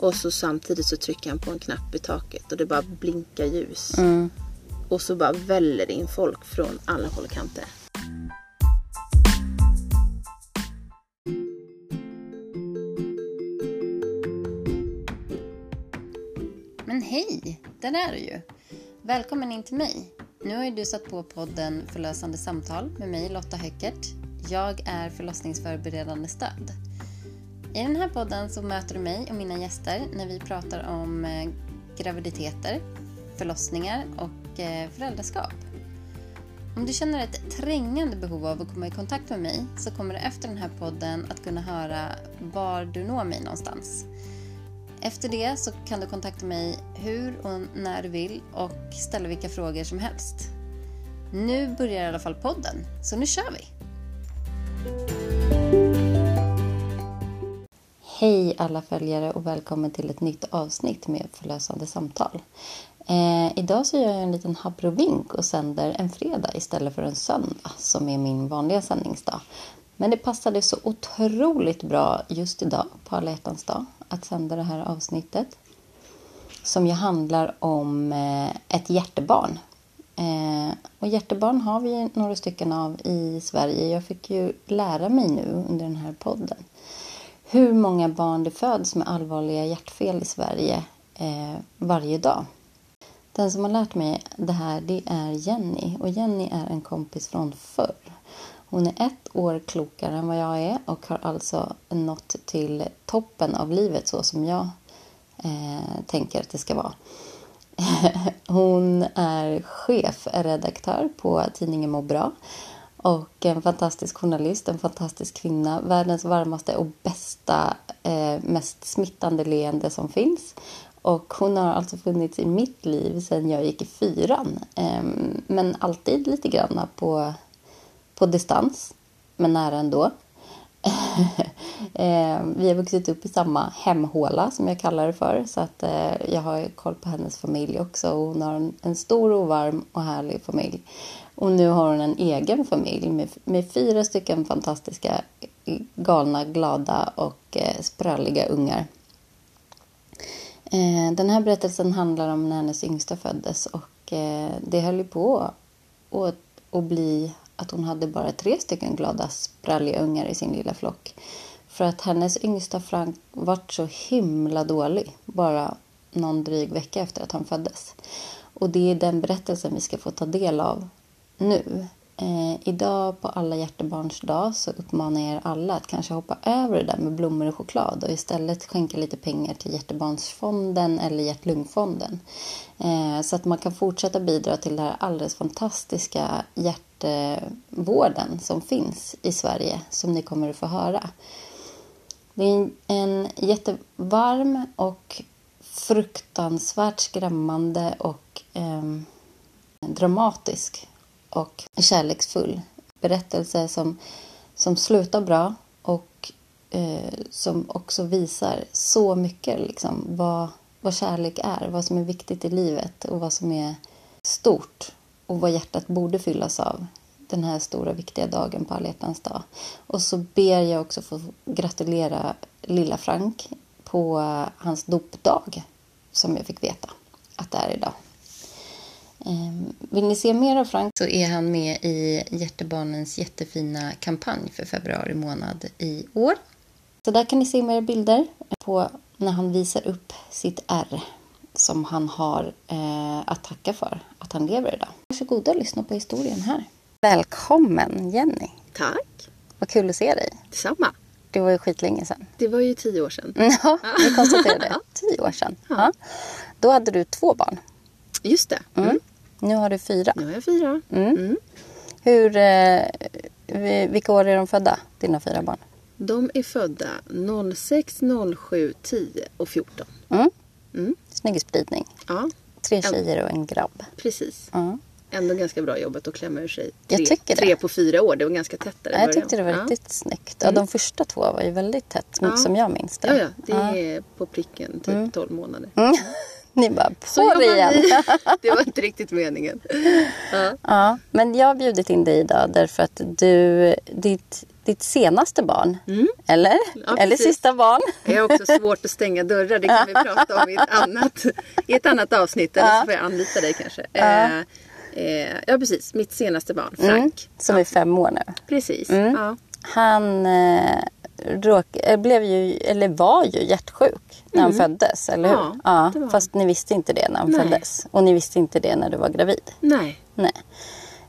Och så samtidigt så trycker han på en knapp i taket och det bara blinkar ljus. Mm. Och så bara väller in folk från alla håll och kanter. Men hej, där är du ju. Välkommen in till mig. Nu har ju du satt på podden Förlösande samtal med mig Lotta Höckert. Jag är förlossningsförberedande stöd. I den här podden så möter du mig och mina gäster när vi pratar om eh, graviditeter, förlossningar och eh, föräldraskap. Om du känner ett trängande behov av att komma i kontakt med mig så kommer du efter den här podden att kunna höra var du når mig någonstans. Efter det så kan du kontakta mig hur och när du vill och ställa vilka frågor som helst. Nu börjar i alla fall podden, så nu kör vi! Alla följare och välkommen till ett nytt avsnitt med förlösande samtal. Eh, idag så gör jag en liten habrovink och sänder en fredag istället för en söndag som är min vanliga sändningsdag. Men det passade så otroligt bra just idag på alla hjärtans dag att sända det här avsnittet. Som ju handlar om eh, ett hjärtebarn. Eh, och hjärtebarn har vi några stycken av i Sverige. Jag fick ju lära mig nu under den här podden hur många barn det föds med allvarliga hjärtfel i Sverige eh, varje dag. Den som har lärt mig det här det är Jenny och Jenny är en kompis från förr. Hon är ett år klokare än vad jag är och har alltså nått till toppen av livet så som jag eh, tänker att det ska vara. Hon är chefredaktör på tidningen Må bra och en fantastisk journalist, en fantastisk kvinna, världens varmaste och bästa, eh, mest smittande leende som finns. Och hon har alltså funnits i mitt liv sedan jag gick i fyran. Eh, men alltid lite grann på, på distans, men nära ändå. eh, vi har vuxit upp i samma hemhåla som jag kallar det för. Så att eh, jag har koll på hennes familj också. Och hon har en, en, stor och varm och härlig familj. Och nu har hon en egen familj med, med fyra stycken fantastiska, eh, galna, glada och eh, spralliga ungar. Eh, den här berättelsen handlar om när hennes yngsta föddes och eh, det höll ju på att, att bli att hon hade bara tre stycken glada, spralliga ungar i sin lilla flock. För att hennes yngsta Frank vart så himla dålig bara någon dryg vecka efter att han föddes. Och det är den berättelsen vi ska få ta del av nu. Eh, idag på alla hjärtebarns dag så uppmanar jag er alla att kanske hoppa över det där med blommor och choklad och istället skänka lite pengar till Hjärtebarnsfonden eller Hjärt-Lungfonden. Eh, så att man kan fortsätta bidra till den här alldeles fantastiska hjärtevården som finns i Sverige som ni kommer att få höra. Det är en jättevarm och fruktansvärt skrämmande och eh, dramatisk och kärleksfull berättelse som, som slutar bra och eh, som också visar så mycket liksom, vad, vad kärlek är, vad som är viktigt i livet och vad som är stort och vad hjärtat borde fyllas av den här stora viktiga dagen på alla hjärtans dag. Och så ber jag också få gratulera lilla Frank på eh, hans dopdag som jag fick veta att det är idag. Ehm, vill ni se mer av Frank så är han med i Hjärtebarnens jättefina kampanj för februari månad i år. Så där kan ni se mer bilder på när han visar upp sitt R som han har eh, att tacka för att han lever idag. Varsågoda och lyssna på historien här. Välkommen Jenny! Tack! Vad kul att se dig! Detsamma! Det var ju skitlänge sedan. Det var ju tio år sedan. Ja, vi konstaterade det. Tio år sedan. Ja. Då hade du två barn. Just det. Mm. Mm. Nu har du fyra. Nu har jag fyra. Mm. Mm. Hur, eh, vilka år är de födda, dina fyra barn? De är födda 06, 07, 10 och 14. Mm. Mm. Snygg spridning. Ja. Tre tjejer och en grabb. Precis. Mm. Ändå ganska bra jobbat att klämma ur sig tre, jag tycker tre på fyra år. Det var ganska tätt där i Jag tyckte det var ja. riktigt snyggt. Ja, de mm. första två var ju väldigt tätt, ja. som jag minns det. Ja, ja. det är på pricken typ mm. 12 månader. Mm. Ni bara, på det igen. Det var inte riktigt meningen. Ja. Ja, men jag har bjudit in dig idag därför att du, ditt, ditt senaste barn, eller? Mm. Ja, eller sista barn. Jag har också svårt att stänga dörrar. Det kan vi prata om i ett annat, i ett annat avsnitt. Eller så får jag anlita dig kanske. Ja, eh, eh, ja precis. Mitt senaste barn, Frank. Mm, som är fem år nu. Precis. Mm. Ja. Han eh, råk, eh, blev ju, eller var ju hjärtsjuk när han föddes, eller hur? Mm. Ja, han. fast ni visste inte det när han Nej. föddes. Och ni visste inte det när du var gravid. Nej. Nej.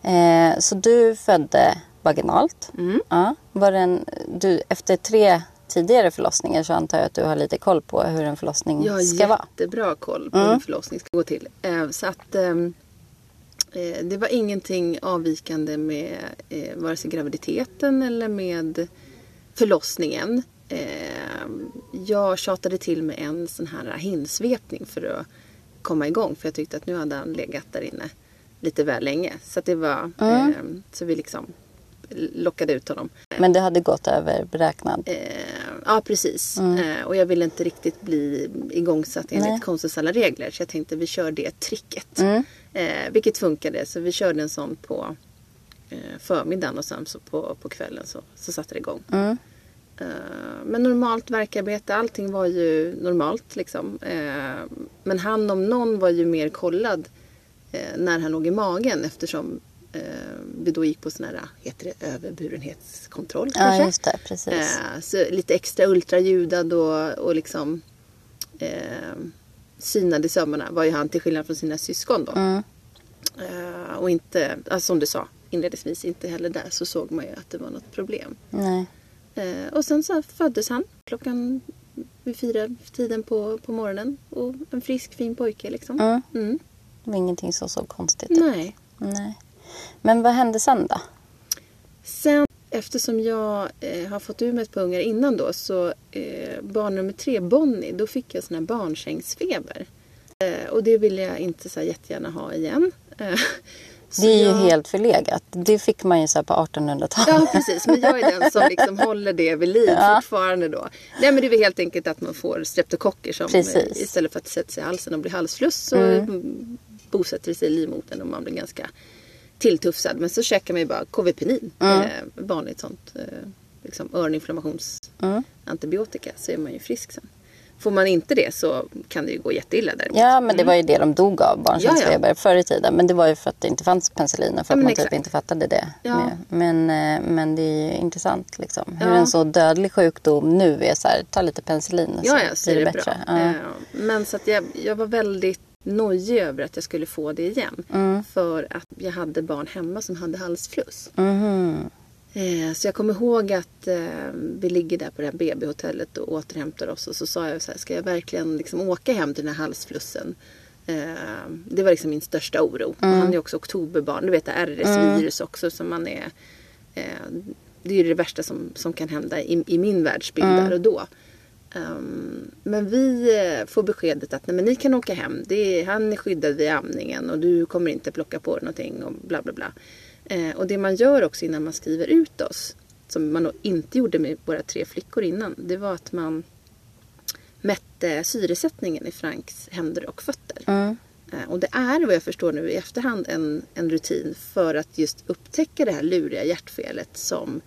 Eh, så du födde vaginalt. Mm. Ja. Var det en, du, efter tre tidigare förlossningar så antar jag att du har lite koll på hur en förlossning Jag har ska vara. jättebra koll på hur en förlossning ska gå till. Eh, Så att ehm, eh, det var ingenting avvikande med eh, vare sig graviditeten eller med förlossningen. Eh, jag tjatade till med en sån här hinsvepning för att komma igång. För jag tyckte att nu hade han legat där inne lite väl länge. Så det var, eh, så vi liksom lockade ut honom. Men det hade gått över beräknad. Eh, ja, precis. Eh, och jag ville inte riktigt bli igångsatt enligt konstens alla regler. Så jag tänkte vi kör det tricket. Mm. Eh, vilket funkade. Så vi körde en sån på eh, förmiddagen och sen så på, på kvällen så, så satte det igång. Mm. Eh, men normalt verkarbete, allting var ju normalt liksom. Eh, men han om någon var ju mer kollad eh, när han låg i magen eftersom eh, vi då gick på sån här, heter det överburenhetskontroll Ja, kanske? just det. Precis. Eh, så lite extra ultraljudad och, och liksom synad i sömmarna var ju han till skillnad från sina syskon då. Mm. Eh, och inte, alltså som du sa inledningsvis, inte heller där så såg man ju att det var något problem. Nej. Eh, och sen så föddes han klockan vid fyra tiden på, på morgonen. Och en frisk fin pojke liksom. Mm. Mm. Det var ingenting som såg konstigt ut. Nej. Nej. Men vad hände sen då? Sen eftersom jag eh, har fått ur mig ett par ungar innan då så eh, barn nummer tre, Bonnie, då fick jag sån här barnsängsfeber. Eh, och det vill jag inte så här jättegärna ha igen. Eh, så Det är ju jag- helt förlegat. Det fick man ju så på 1800-talet. Ja precis, men jag är den som liksom håller det vid liv fortfarande då. Nej men det är väl helt enkelt att man får streptokocker som Precis. eh, istället för att sätter sig i halsen och blir halsfluss så mm. bosätter det sig i livmodern och man blir ganska tilltufsad. Men så käkar man ju bara Kåvepenin, eh, vanligt sånt eh, liksom öroninflammationsantibiotika så är man ju frisk sen. Får man inte det så kan det ju gå jätteilla däremot. Ja, men det var ju det de dog av, barnsängsfeber, Mm. Ja, förr i tiden. Men det var ju för att det inte fanns penicillin och för Ja, att man exakt. typ inte fattade det. Ja. Men, eh, men det är ju intressant liksom. Hur Ja. en så dödlig sjukdom nu är så här, ta lite penicillin så Ja, ja, så blir det det bättre. Ja. Eh, Men så att jag, jag var väldigt nojig över att jag skulle få det igen. Mm. För att jag hade barn hemma som hade halsfluss. Eh, Så jag kommer ihåg att eh, vi ligger där på det här BB-hotellet och återhämtar oss. Och så sa jag så här, ska jag verkligen liksom åka hem till den här halsflussen? Eh, det var liksom min största oro. Och han är också oktoberbarn. Du vet det RS-virus också som man är... Det är ju det värsta som, som kan hända i, i min världsbild där och då. Ehm, men vi eh, får beskedet att nej, men ni kan åka hem. Är, han är skyddad vid amningen och du kommer inte plocka på dig någonting och bla bla bla. Eh, och det man gör också innan man skriver ut oss, som man nog inte gjorde med våra tre flickor innan, det var att man mätte syresättningen i Franks händer och fötter. Mm. Eh, Och det är vad jag förstår nu i efterhand en, en rutin för att just upptäcka det här luriga hjärtfelet som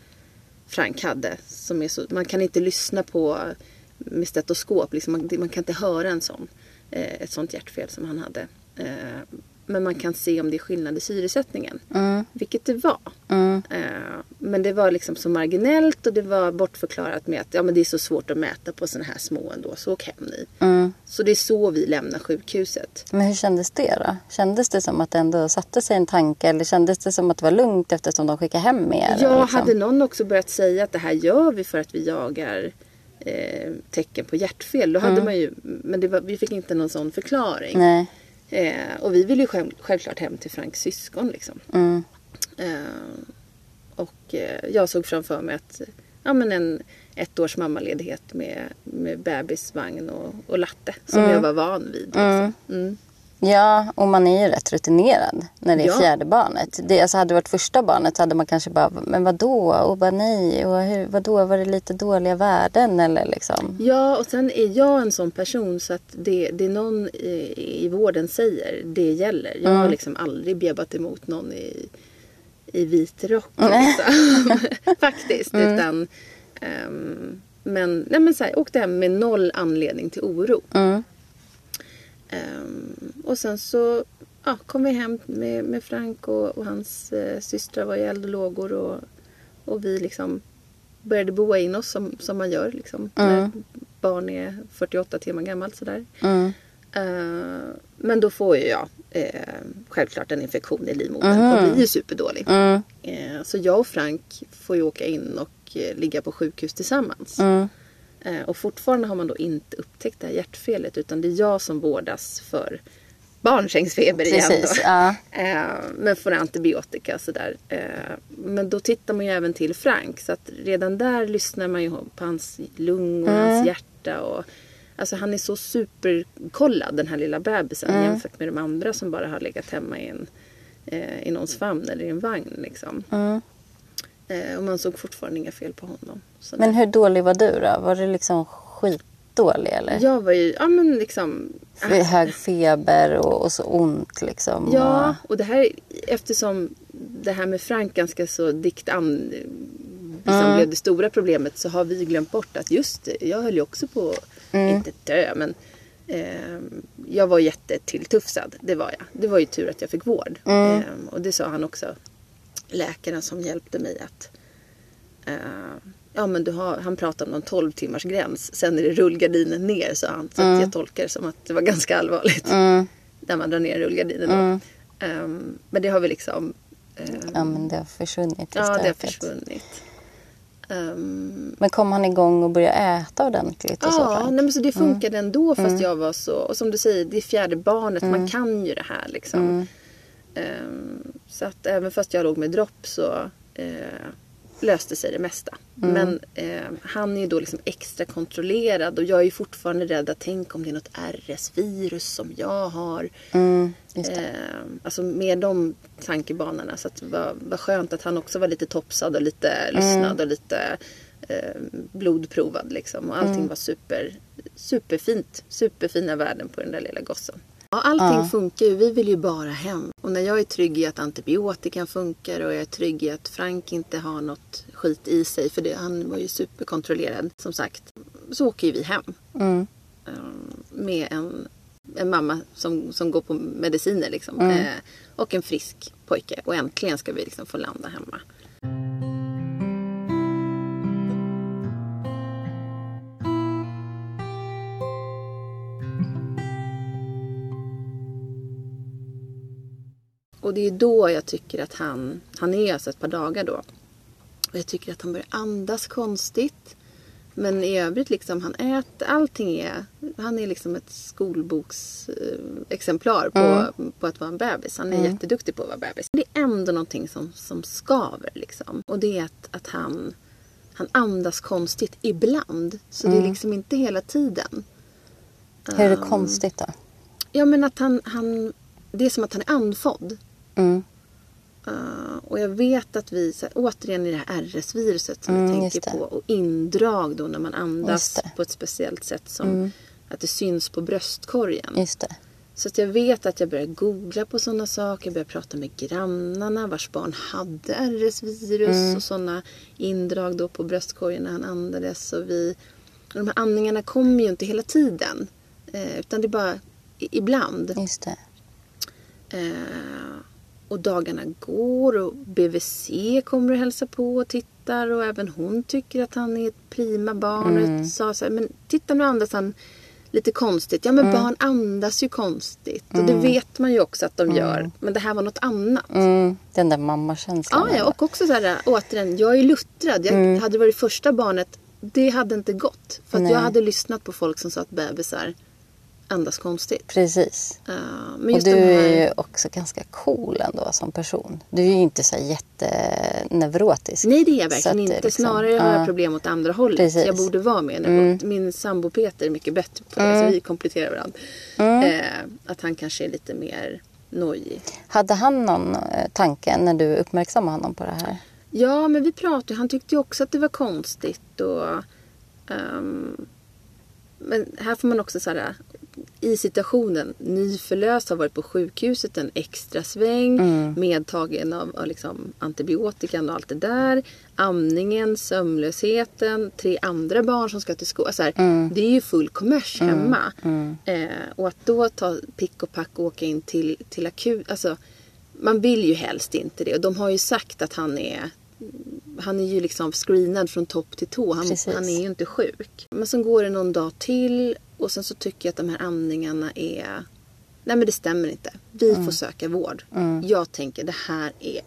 Frank hade. Som är så, man kan inte lyssna på med stetoskop, liksom man, man kan inte höra en sån, eh, ett sånt hjärtfel som han hade. Eh, men man kan se om det är skillnad i syresättningen. Mm. Vilket det var. Mm. Eh, men det var liksom så marginellt och det var bortförklarat med att ja, men det är så svårt att mäta på såna här små ändå, så åk hem ni. Mm. Så det är så vi lämnar sjukhuset. Men hur kändes det då? Kändes det som att det ändå satte sig en tanke eller kändes det som att det var lugnt eftersom de skickade hem er? Ja, liksom? hade någon också börjat säga att det här gör vi för att vi jagar eh, tecken på hjärtfel. Då hade man ju, men var, vi fick inte någon sån förklaring. Eh, och vi ville ju själv, självklart hem till Franks syskon liksom. Mm. Eh, och eh, jag såg framför mig att ja, men en ett års mammaledighet med, med bebisvagn och, och latte som jag var van vid. Liksom. Mm. Ja, och man är ju rätt rutinerad när det är Ja. fjärde barnet. Det, alltså hade det varit första barnet så hade man kanske bara, men vadå? Och bara nej, och hur, vadå, var det lite dåliga värden eller liksom? Ja, och sen är jag en sån person så att det, det någon i, i vården säger, det gäller. Jag har liksom aldrig bebbat emot någon i, i vit rock. Liksom. Faktiskt. Utan, ehm, men nej men så här, åkte hem med noll anledning till oro. Mm. Ehm, och sen så ja, kom vi hem med, med Frank och, och hans eh, systrar var i eld och lågor. Och, och vi liksom började boa in oss som, som man gör. Liksom, När barn är 48 timmar gammalt. Sådär. Mm. Eh, men då får ju jag eh, självklart en infektion i livmodern och blir ju superdålig. Mm. Eh, så jag och Frank får ju åka in och eh, ligga på sjukhus tillsammans. Mm. Eh, och fortfarande har man då inte upptäckt det här hjärtfelet utan det är jag som vårdas för barnsängsfeber igen. Precis, ja. Eh, men får antibiotika och sådär. Eh, men då tittar man ju även till Frank så att redan där lyssnar man ju på hans lung och hans hjärta. Och, alltså han är så superkollad den här lilla bebisen jämfört med de andra som bara har legat hemma i, en, i någons famn eller i en vagn. Liksom. Mm. Eh, och man såg fortfarande inga fel på honom. Så Men hur dålig var du då? Var du liksom skitdålig eller? Jag var ju, ja men liksom För Hög feber och, och så ont liksom? Ja, och det här eftersom det här med Frank ganska så dikt an liksom blev det stora problemet så har vi glömt bort att just det, jag höll ju också på, inte dö men eh, jag var jättetilltufsad, det var jag. Det var ju tur att jag fick vård. Eh, och det sa han också, läkaren som hjälpte mig att eh, Ja men du har, han pratade om någon 12 timmars gräns. Sen är det rullgardinen ner sa han. Så att jag tolkar det som att det var ganska allvarligt. Mm. När man drar ner rullgardinen då. Ehm, men det har vi liksom... ehm, Ja, men det har försvunnit ja, det har försvunnit. Ehm, Men kom han igång och började äta ordentligt och så? ja, Frank? nej, men så det funkade ändå fast jag var så... Och som du säger, det är fjärde barnet. Man kan ju det här liksom. Ehm, så att även fast jag låg med dropp så eh, löste sig det mesta. Men eh, han är ju då liksom extra kontrollerad och jag är ju fortfarande rädd att tänk om det är något RS-virus som jag har. Mm. Eh, alltså med de tankebanorna. Så att var, var skönt att han också var lite topsad och lite lyssnad och lite eh, blodprovad liksom. Och allting var super, superfint. Superfina värden på den där lilla gossen. Ja, allting funkar ju. Vi vill ju bara hem. Och när jag är trygg i att antibiotikan funkar och jag är trygg i att Frank inte har något skit i sig. För det, han var ju superkontrollerad som sagt. Så åker ju vi hem. Mm. Eh, med en, en mamma som, som går på mediciner liksom. Eh, och en frisk pojke. Och äntligen ska vi liksom få landa hemma. Och det är då jag tycker att han, han är alltså ett par dagar då. Och jag tycker att han börjar andas konstigt. Men i övrigt liksom, han äter, allting är, han är liksom ett skolboksexemplar på, på att vara en bebis. Han är jätteduktig på att vara bebis. Det är ändå någonting som, som skaver liksom. Och det är att, att han, han andas konstigt ibland. Så det är liksom inte hela tiden. Hur är det konstigt då? Ja men att han, han, det är som att han är andfådd. Mm. Uh, och jag vet att vi, så återigen i det här RS-viruset som Mm, jag tänker på. Och indrag då när man andas. Mm. på ett speciellt sätt som att det syns på bröstkorgen. Så att jag vet att jag börjar googla på sådana saker. Jag börjar prata med grannarna vars barn hade RS-virus Mm. och sådana indrag då på bröstkorgen när han andades. Och vi, och de här andningarna kommer ju inte hela tiden. Eh, utan det är bara ibland. Just det. Eh, och dagarna går och BVC kommer och hälsar på och tittar och även hon tycker att han är ett prima barn. Mm. Och sa så här, men titta nu andas han lite konstigt. Ja men barn andas ju konstigt. Och det vet man ju också att de gör. Men det här var något annat. Mm. Den där mammakänslan. Ja, ja, och också så här, återigen, jag är luttrad. Jag Hade varit första barnet, det hade inte gått. För att Nej. jag hade lyssnat på folk som sa att bebisar andas konstigt. Precis. Uh, men och du här... är ju också ganska cool ändå som person. Du är ju inte så jätteneurotisk. Nej det är jag verkligen inte. liksom- Snarare har ja. jag problem åt andra hållet. Precis. Jag borde vara mer neurot. Min sambo Peter är mycket bättre på det. Mm. Så vi kompletterar varandra. Eh, att han kanske är lite mer nojig. Hade han någon eh, tanke när du uppmärksammade honom på det här? Ja, men vi pratade Han tyckte ju också att det var konstigt. Och, ehm, men här får man också så här, i situationen, nyförlöst, har varit på sjukhuset en extra sväng, medtagen av, av liksom antibiotikan och allt det där. Amningen, sömnlösheten, tre andra barn som ska till skolan. Här, Det är ju full kommers hemma. Eh, och att då ta pick och pack och åka in till, till akut. Alltså, man vill ju helst inte det. Och de har ju sagt att han är han är ju liksom screenad från topp till tå. Han, han är ju inte sjuk. Men sen går det någon dag till och sen så tycker jag att de här andningarna är... Nej men det stämmer inte. Vi får söka vård. Jag tänker det här är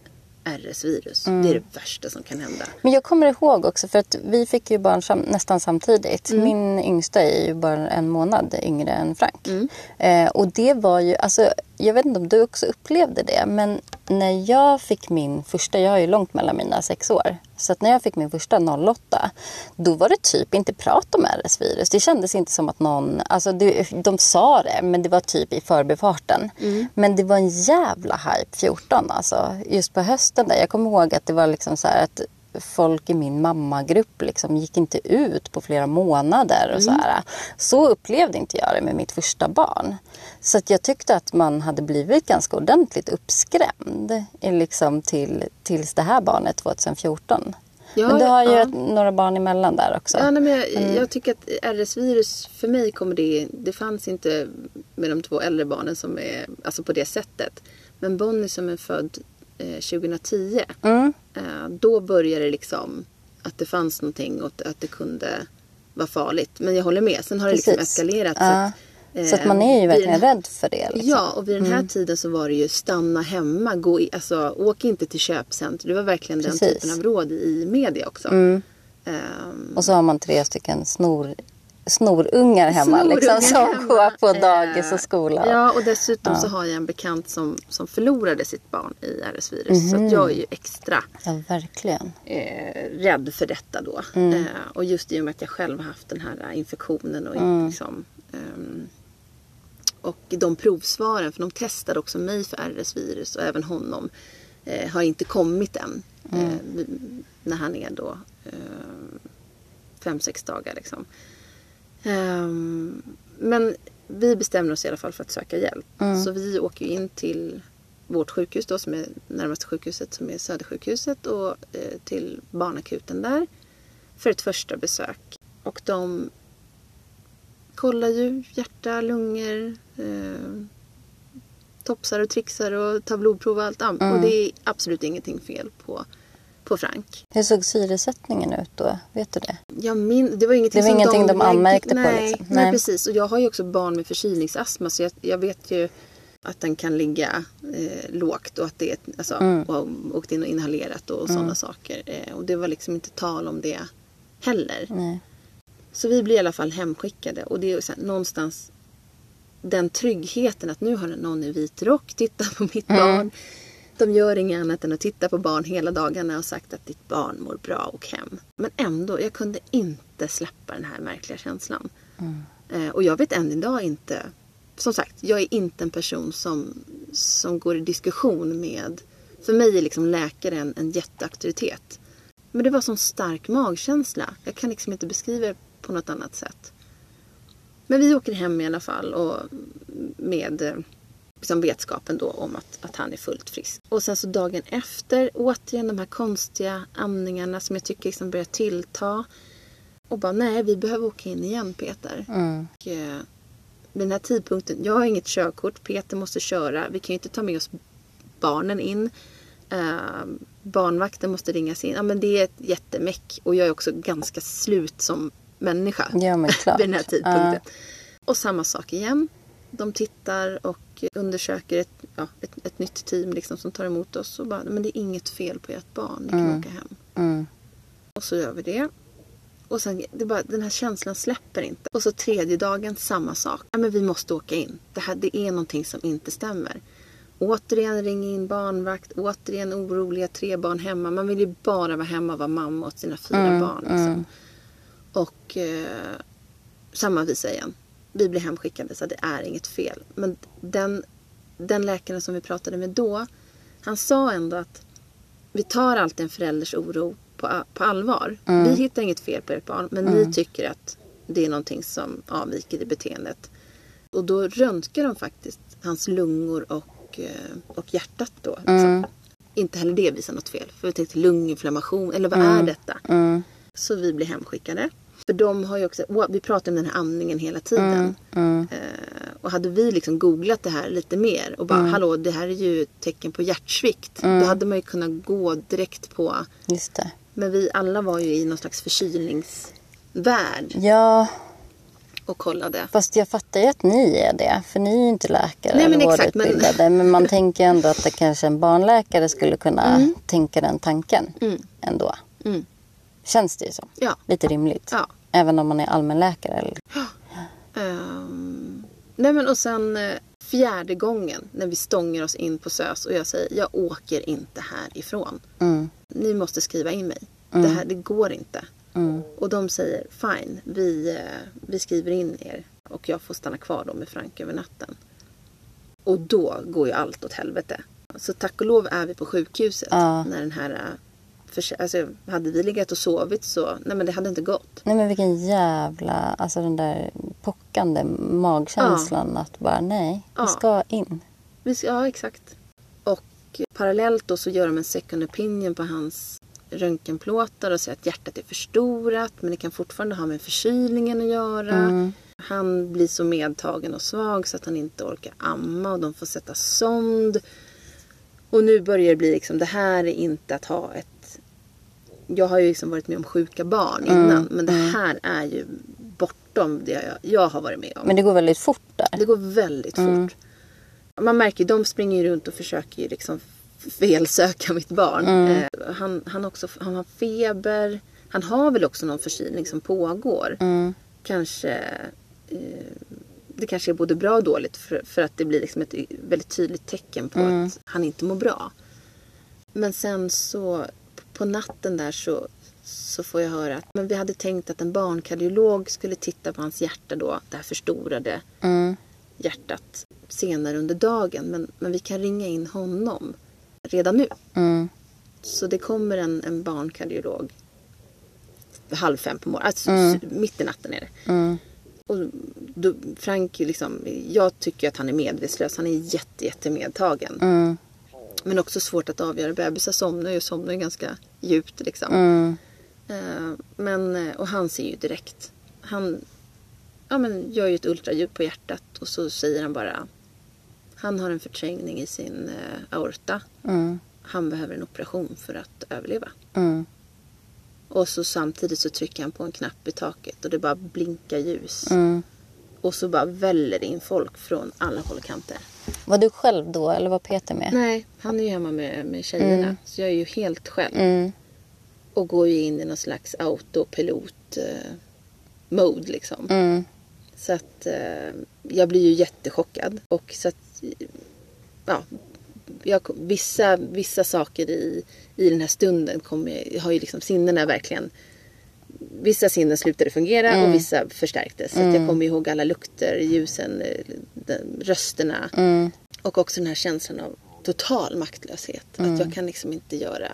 RS-virus. Det är det värsta som kan hända. Men jag kommer ihåg också för att vi fick ju barn sam- nästan samtidigt. Mm. Min yngsta är ju bara en månad yngre än Frank. Mm. Eh, och det var ju, alltså jag vet inte om du också upplevde det men när jag fick min första, jag har ju långt mellan mina sex år. Så när jag fick min första 08 då var det typ inte prat om RS-virus. Det kändes inte som att någon, alltså det, de sa det men det var typ i förbifarten. Men det var en jävla hype 14 alltså. Just på hösten där. Jag kommer ihåg att det var liksom så här att folk i min mammagrupp liksom gick inte ut på flera månader. Och så, här. så upplevde inte jag det med mitt första barn. Så att jag tyckte att man hade blivit ganska ordentligt uppskrämd liksom till, tills det här barnet 2014. Ja, men du har ju ja. några barn emellan där också. Ja, nej, men jag, jag tycker att RS-virus, för mig kommer det... Det fanns inte med de två äldre barnen som är, alltså på det sättet. Men Bonnie som är född 2010. Mm. Eh, då började det liksom att det fanns någonting och att det kunde vara farligt. Men jag håller med, sen har det liksom Precis. eskalerat. Ja. att, Så att eh, man är ju verkligen den- rädd för det. Liksom. Ja, och vid den här tiden så var det ju stanna hemma, gå i, alltså, åk inte till köpcentrum. Det var verkligen den Precis. typen av råd i media också. Mm. Ehm, Och så har man tre stycken snor, snorungar hemma Snorungar liksom, som hemma. går på Eh, dagis och skola. Ja, och dessutom så har jag en bekant som, som förlorade sitt barn i RS-virus. Så Mhm. jag är ju extra Ja, verkligen. eh, rädd för detta då. Mm. Eh, och just i och med att jag själv har haft den här infektionen och Mm. liksom ehm, och de provsvaren, för de testade också mig för RS-virus och även honom, eh, har inte kommit än. Mm. Eh, när han är då eh, fem, sex dagar liksom. Ehm, men vi bestämmer oss i alla fall för att söka hjälp. Mm. Så vi åker in till vårt sjukhus då som är närmaste sjukhuset som är Södersjukhuset och eh, till barnakuten där för ett första besök. Och de kollar ju hjärta, lungor, eh, topsar och trixar och tar blodprov och allt. Mm. Och det är absolut ingenting fel på, på Frank. Hur såg syresättningen ut då? Vet du det? Jag min, det var ingenting, Det var som ingenting de lägg- anmärkte på, nej, liksom. Nej. Nej. precis. Och jag har ju också barn med förkylningsastma så jag, jag vet ju att den kan ligga eh, lågt och att det är, alltså, Mm. och åkt in och inhalerat och sådana saker. Eh, och det var liksom inte tal om det heller. Nej. Så vi blir i alla fall hemskickade och det är så här, någonstans den tryggheten att nu har någon i vit rock tittat på mitt Mm. barn. De gör inget annat än att titta på barn hela dagarna och sagt att ditt barn mår bra och hem. Men ändå, jag kunde inte släppa den här märkliga känslan. Mm. Eh, och jag vet än idag inte, som sagt, jag är inte en person som, som går i diskussion med, för mig är liksom läkare en, en jätteauktoritet. Men det var sån stark magkänsla. Jag kan liksom inte beskriva det på något annat sätt. Men vi åker hem i alla fall och med eh, liksom vetskapen då om att, att han är fullt frisk. Och sen så dagen efter, återigen de här konstiga andningarna som jag tycker liksom börjar tillta. Och bara, nej vi behöver åka in igen Peter. Mm. Och, eh, vid den här tidpunkten, jag har inget körkort, Peter måste köra. Vi kan ju inte ta med oss barnen in. Eh, barnvakten måste ringas in. Ja, men det är ett jättemäck. Och jag är också ganska slut som människa Ja, men klart. vid den här tidpunkten. Och samma sak igen. De tittar och undersöker ett, ja, ett, ett nytt team liksom som tar emot oss. Och bara, men det är inget fel på ert barn, ni kan Mm. åka hem. Mm. Och så gör vi det. Och sen, det bara, den här känslan släpper inte. Och så tredje dagen, samma sak. Ja, men vi måste åka in. Det, här, det är någonting som inte stämmer. Återigen ringa in barnvakt, återigen oroliga, tre barn hemma. Man vill ju bara vara hemma och vara mamma åt sina fyra Mm, barn. Liksom. Och eh, samma visa igen. Vi blir hemskickade så det är inget fel. Men den, den läkaren som vi pratade med då, han sa ändå att vi tar alltid en förälders oro på, på allvar. Vi hittar inget fel på ert barn, men ni tycker att det är någonting som avviker i beteendet. Och då röntgar de faktiskt hans lungor och, eh, och hjärtat då. liksom. Inte heller det visar något fel. För vi tänkte lunginflammation, eller vad är detta? Mm. Så vi blir hemskickade. För de har ju också, vi pratar om den här amningen hela tiden. Mm. Eh, och hade vi liksom googlat det här lite mer och bara hallå det här är ju tecken på hjärtsvikt. Då hade man ju kunnat gå direkt på, Just det. men vi alla var ju i någon slags förkylningsvärld Ja, och kollade. fast jag fattar ju att ni är det. För ni är ju inte läkare Nej, men eller exakt, men- vårdutbildade. Men... man tänker ju ändå att det kanske en barnläkare skulle kunna tänka den tanken ändå. Mm. Känns det ju som. Ja. Lite rimligt. Ja. Även om man är allmänläkare. Eller... Ehm, nej men och sen eh, fjärde gången när vi stångar oss in på SÖS och jag säger jag åker inte härifrån. Mm. Ni måste skriva in mig. Det här det går inte. Mm. Och de säger fine, vi, eh, vi skriver in er och jag får stanna kvar då med Frank över natten. Och då går ju allt åt helvete. Så tack och lov är vi på sjukhuset Ja. när den här... eh, förs- Alltså, hade vi legat och sovit så, nej men det hade inte gått. Nej men vilken jävla, alltså den där pockande magkänslan att bara nej, Ja. vi ska in. Vi ska, ja, exakt. Och parallellt då så gör de en second opinion på hans röntgenplåtar och säger att hjärtat är förstorat men det kan fortfarande ha med förkylningen att göra. Han blir så medtagen och svag så att han inte orkar amma och de får sätta sond. Och nu börjar det bli liksom, det här är inte att ha ett... Jag har ju liksom varit med om sjuka barn innan men det här är ju bortom det jag, jag har varit med om. Men det går väldigt fort där. Det går väldigt fort. Man märker ju, de springer ju runt och försöker ju liksom felsöka mitt barn. Eh, han, han, också, han har feber. Han har väl också någon förkylning som pågår. Kanske eh, det kanske är både bra och dåligt för, för att det blir liksom ett väldigt tydligt tecken på att han inte mår bra. Men sen så på natten där så, så får jag höra att men vi hade tänkt att en barnkardiolog skulle titta på hans hjärta då, det här förstorade hjärtat senare under dagen. Men, men vi kan ringa in honom redan nu. Mm. Så det kommer en, en barnkardiolog halv fem på morgonen. Alltså, s- mitt i natten är det. Mm. Och då, Frank, liksom, jag tycker att han är medvetslös. Han är jätte, jätte medtagen. Men också svårt att avgöra. Bebisar somnar ju, somnar ju ganska djupt liksom. Mm. Eh, men, eh, och han ser ju direkt. Han ja, men gör ju ett ultraljud på hjärtat och så säger han bara han har en förträngning i sin eh, aorta. Mm. Han behöver en operation för att överleva. Mm. Och så samtidigt så trycker han på en knapp i taket och det bara blinkar ljus. Mm. Och så bara väller in folk från alla håll och kanter. Var du själv då eller var Peter med? Nej, han är ju hemma med, med tjejerna. Så jag är ju helt själv. Mm. Och går ju in i någon slags autopilot eh, liksom. Mm. Så att eh, jag blir ju jättechockad. Och så att, ja, jag, vissa, vissa saker i, i den här stunden kommer, har ju liksom sinnena verkligen Vissa sinnen slutade fungera och vissa förstärktes. Så att jag kommer ihåg alla lukter, ljusen, eh, rösterna. Mm. Och också den här känslan av total maktlöshet. Att jag kan liksom inte göra...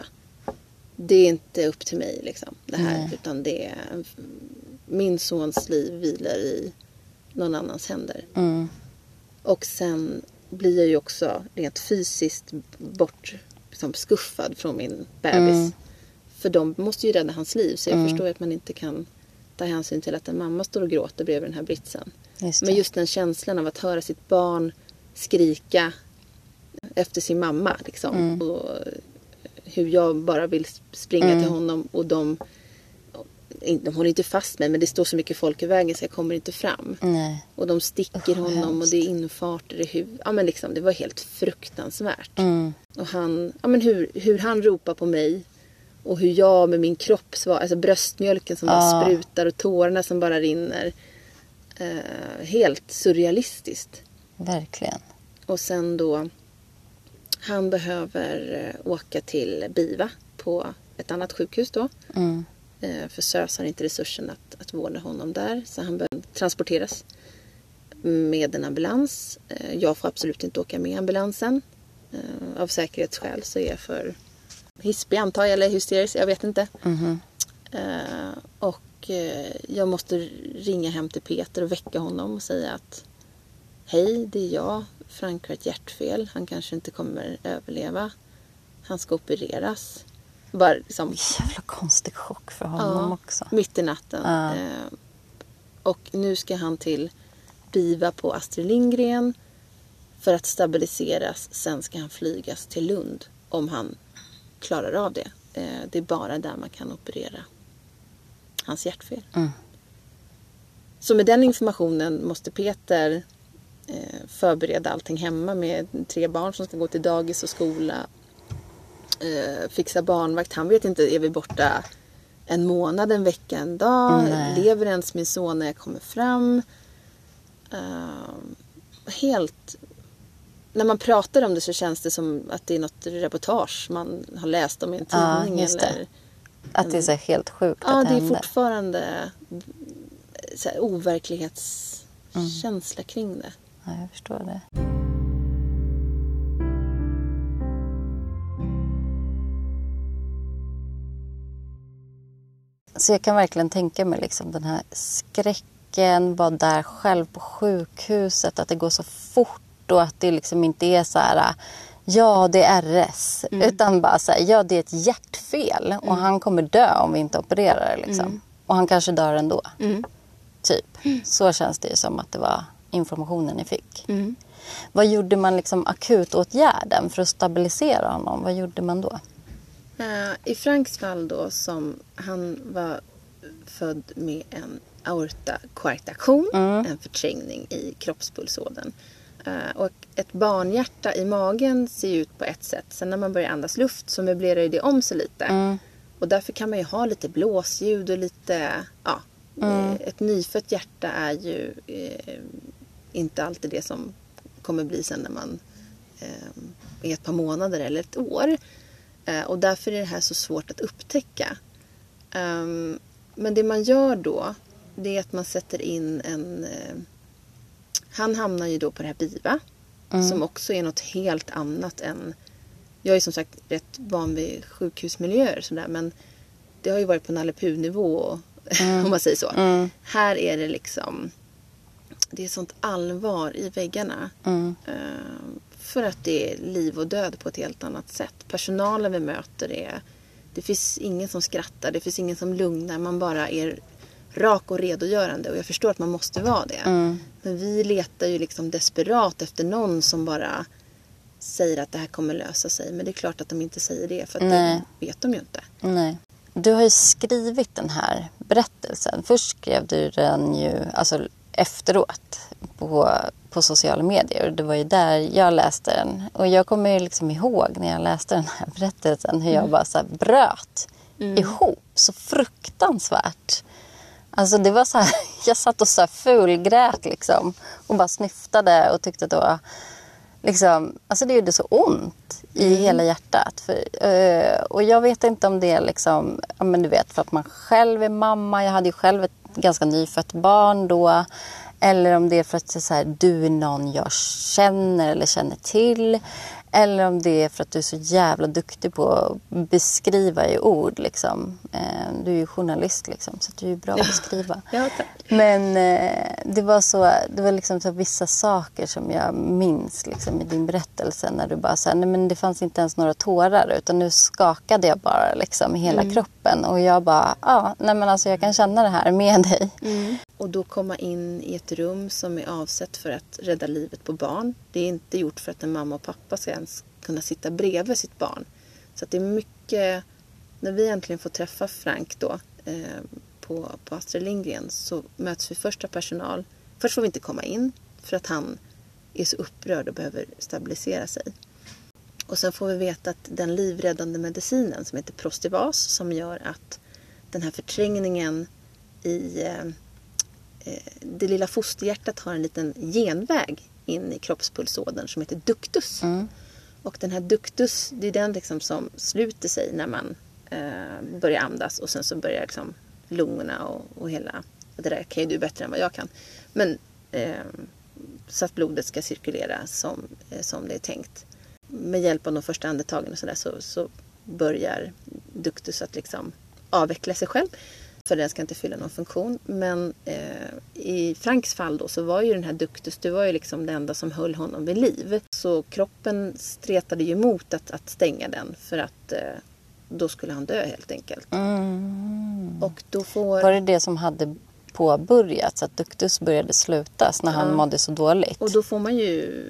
Det är inte upp till mig liksom, det här. Utan det är... Min sons liv vilar i någon annans händer. Mm. Och sen blir jag ju också rent fysiskt bort liksom, skuffad från min bebis. För de måste ju rädda hans liv. Så jag förstår ju att man inte kan ta hänsyn till att en mamma står och gråter bredvid den här britsen. Just. Men just den känslan av att höra sitt barn skrika efter sin mamma. Liksom. Och hur jag bara vill springa till honom och de, de håller inte fast mig men det står så mycket folk i vägen så jag kommer inte fram. Nej. Och de sticker vad honom och det är infarter i huvudet. Ja men liksom det var helt fruktansvärt. Mm. Och han, ja men hur, hur han ropar på mig Och hur jag med min kropp, svar, alltså bröstmjölken som bara Ja. sprutar och tårarna som bara rinner. Eh, helt surrealistiskt. Verkligen. Och sen då, han behöver eh, åka till BIVA på ett annat sjukhus då. Mm. Eh, För SÖS har inte resursen att, att vårda honom där. Så han behöver transporteras med en ambulans. Eh, Jag får absolut inte åka med ambulansen. Eh, Av säkerhetsskäl så är jag för hispig antar jag, eller hysterisk, jag vet inte. Mhm. Eh, Och eh, jag måste ringa hem till Peter och väcka honom och säga att Hej, det är jag. Frank har ett hjärtfel. Han kanske inte kommer överleva. Han ska opereras. Bara liksom Jävla konstig chock för honom Ja, också. Mitt i natten. Ja. Eh, och nu ska han till BIVA på Astrid Lindgren för att stabiliseras. Sen ska han flygas till Lund om han klarar av det. Eh, det är bara där man kan operera hans hjärtfel. Mm. Så med den informationen måste Peter eh, förbereda allting hemma med tre barn som ska gå till dagis och skola. Eh, fixa barnvakt. Han vet inte, är vi borta en månad, en vecka, en dag? Nej. Lever ens min son när jag kommer fram? Helt... När man pratar om det så känns det som att det är något reportage man har läst om i en Ja, tidning. just det. eller... Att det är så helt sjukt Ja, att det är hände. fortfarande så här, overklighetskänsla kring det. Ja, jag förstår det. Så jag kan verkligen tänka mig liksom den här skräcken, vara där själv på sjukhuset, att det går så fort och att det liksom inte är så här Ja, det är RS. Utan bara så här, ja det är ett hjärtfel och han kommer dö om vi inte opererar det, liksom. Och han kanske dör ändå. Typ. Så känns det ju som att det var informationen ni fick. Vad gjorde man liksom akutåtgärden för att stabilisera honom? Vad gjorde man då? Eh, I Franks fall då som han var född med en aortakoarktation, en förträngning i kroppspulsådern. Eh, Och ett barnhjärta i magen ser ju ut på ett sätt. Sen när man börjar andas luft så möblerar det om sig lite. Och därför kan man ju ha lite blåsljud och lite, ja. eh, Ett nyfött hjärta är ju eh, inte alltid det som kommer bli sen när man eh, är ett par månader eller ett år. Eh, och därför är det här så svårt att upptäcka. Ehm, men det man gör då, det är att man sätter in en... Han hamnar ju då på det här BIVA, som också är något helt annat än... Jag är som sagt rätt van vid sjukhusmiljöer sådär, men det har ju varit på Nalle Puh-nivå, om man säger så. Här är det liksom... Det är sånt allvar i väggarna. Eh, För att det är liv och död på ett helt annat sätt. Personalen vi möter är... Det finns ingen som skrattar, det finns ingen som lugnar. Man bara är rak och redogörande. Och jag förstår att man måste vara det. Men vi letar ju liksom desperat efter någon som bara säger att det här kommer lösa sig. Men det är klart att de inte säger det, för det vet de ju inte. Nej. Du har ju skrivit den här berättelsen. Först skrev du den ju alltså, efteråt på, på sociala medier. Det var ju där jag läste den. Och jag kommer ju liksom ihåg när jag läste den här berättelsen hur jag bara så bröt ihop så fruktansvärt. Alltså det var så här, jag satt och så här fulgrät liksom och bara snyftade och tyckte att det var liksom, alltså det gjorde så ont i hela hjärtat. För, eh, och jag vet inte om det är liksom, ja men du vet för att man själv är mamma, jag hade ju själv ett ganska nyfött barn då. Eller om det är för att så här, du är någon jag känner eller känner till. Eller om det är för att du är så jävla duktig på att beskriva i ord. Liksom. Eh, du är ju journalist liksom, så du är bra på att beskriva. Ja, tack. Men eh, det var så, det var liksom så vissa saker som jag minns liksom, i din berättelse. När du bara sa, nej men det fanns inte ens några tårar utan nu skakade jag bara liksom i hela kroppen. Och jag bara, ja, nej men alltså jag kan känna det här med dig. Och då komma in i ett rum som är avsett för att rädda livet på barn. Det är inte gjort för att en mamma och pappa ska ens kunna sitta bredvid sitt barn. Så att det är mycket... När vi äntligen får träffa Frank då eh, på, på Astrid Lindgren så möts vi först av personal. Först får vi inte komma in för att han är så upprörd och behöver stabilisera sig. Och sen får vi veta att den livräddande medicinen som heter Prostivas som gör att den här förträngningen i eh, eh, det lilla fosterhjärtat har en liten genväg in i kroppspulsådern som heter ductus. Mm. Och den här ductus, det är den liksom som sluter sig när man eh, börjar andas och sen så börjar liksom lungorna och, och hela, det där kan ju du bättre än vad jag kan. Men eh, så att blodet ska cirkulera som, eh, som det är tänkt. Med hjälp av de första andetagen och sådär så, så börjar ductus att liksom avveckla sig själv. För den ska inte fylla någon funktion. Men eh, i Franks fall då så var ju den här ductus, det var ju liksom det enda som höll honom vid liv. Så kroppen stretade ju emot att, att stänga den för att eh, då skulle han dö helt enkelt. Mm. Och då får... Var det det som hade påbörjats, att ductus började slutas när han Ja. mådde så dåligt? Och då får man ju,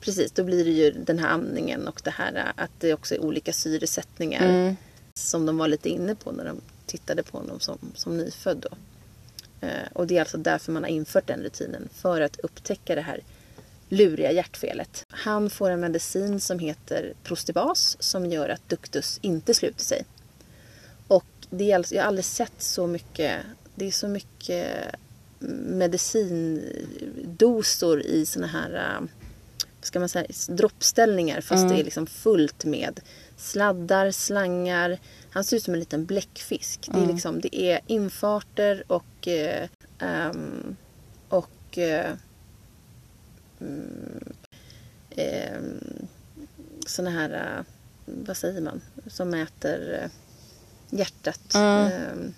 precis, då blir det ju den här andningen och det här att det också är olika syresättningar. Mm. Som de var lite inne på när de tittade på honom som, som nyfödd. Då. Eh, och det är alltså därför man har infört den rutinen. För att upptäcka det här luriga hjärtfelet. Han får en medicin som heter Prostibas som gör att ductus inte sluter sig. Och det är alltså, jag har aldrig sett så mycket, det är så mycket medicindosor i såna här äh, ska man säga, droppställningar fast det är liksom fullt med sladdar, slangar. Han ser ut som en liten bläckfisk. Det är, liksom, det är infarter och, eh, ehm, och eh, mm, ehm, såna här, eh, vad säger man, som mäter eh, hjärtat. Mm.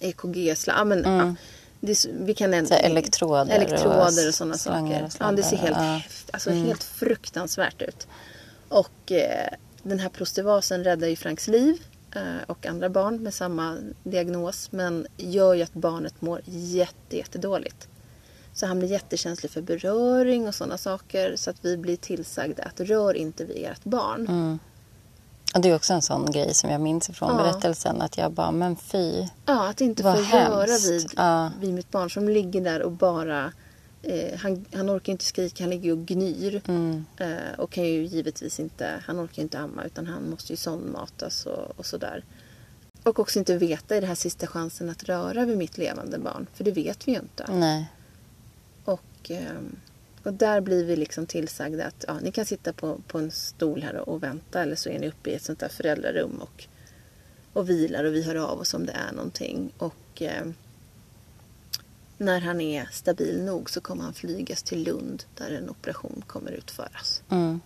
EKG, sla, men, ja, det vi kan ändå, elektroder elektroder och sådana saker. och ja, det ser helt, ja. alltså helt fruktansvärt ut. Och eh, den här prostivasen räddar ju Franks liv eh, och andra barn med samma diagnos men gör ju att barnet mår jätte, jättedåligt. Så han blir jättekänslig för beröring och sådana saker så att vi blir tillsagda att rör inte vid ert barn. Mm. Och det är också en sån grej som jag minns från Ja. berättelsen. Att jag bara, men fy. Ja, att inte få röra vid, Ja. vid mitt barn som ligger där och bara... Eh, han, han orkar inte skrika, han ligger och gnyr. Mm. Eh, och kan ju givetvis inte, han orkar inte amma utan han måste ju sondmatas och, och sådär. Och också inte veta i det här sista chansen att röra vid mitt levande barn. För det vet vi ju inte. Nej. Och, ehm, och där blir vi liksom tillsagda att ja, ni kan sitta på, på en stol här och, och vänta eller så är ni uppe i ett sånt där föräldrarum och, och vilar och vi hör av oss om det är någonting. Och ehm, när han är stabil nog så kommer han flygas till Lund där en operation kommer utföras. Mm.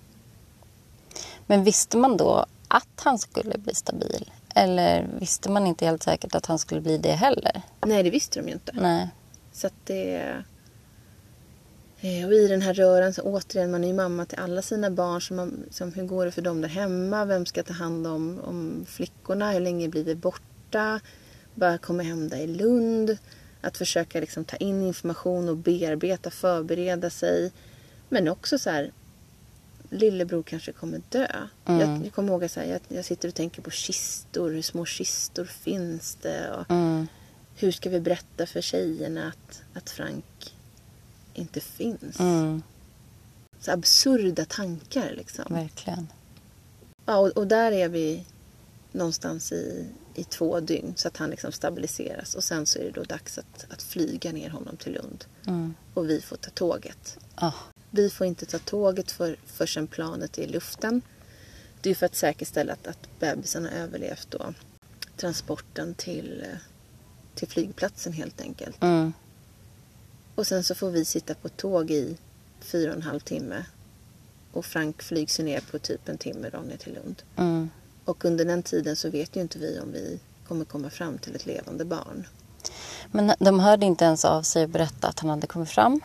Men visste man då att han skulle bli stabil? Eller visste man inte helt säkert att han skulle bli det heller? Nej, det visste de ju inte. Nej. Så att det... eh, Och i den här röran, så återigen, man är ju mamma till alla sina barn. Så man, som, hur går det för dem där hemma? Vem ska ta hand om, om flickorna? Hur länge blir vi borta? Komma hem där i Lund. Att försöka liksom ta in information och bearbeta, förbereda sig. Men också så här, lillebror kanske kommer dö. Mm. Jag, jag kommer ihåg att jag, jag sitter och tänker på kistor. Hur små kistor finns det? Och, Mm. hur ska vi berätta för tjejerna att, att Frank inte finns? Mm. Så absurda tankar liksom. Verkligen. Ja, och, och där är vi någonstans i, i två dygn så att han liksom stabiliseras. Och sen så är det då dags att, att flyga ner honom till Lund. Mm. Och vi får ta tåget. Ah. Vi får inte ta tåget för, förrän planet är i luften. Det är för att säkerställa att, att bebisen har överlevt då transporten till, eh, till flygplatsen helt enkelt. Mm. Och sen så får vi sitta på tåg i fyra och en halv timme. Och Frank flygs ner på typ en timme då ner till Lund. Mm. Och under den tiden så vet ju inte vi om vi kommer komma fram till ett levande barn. Men de hörde inte ens av sig och berätta att han hade kommit fram?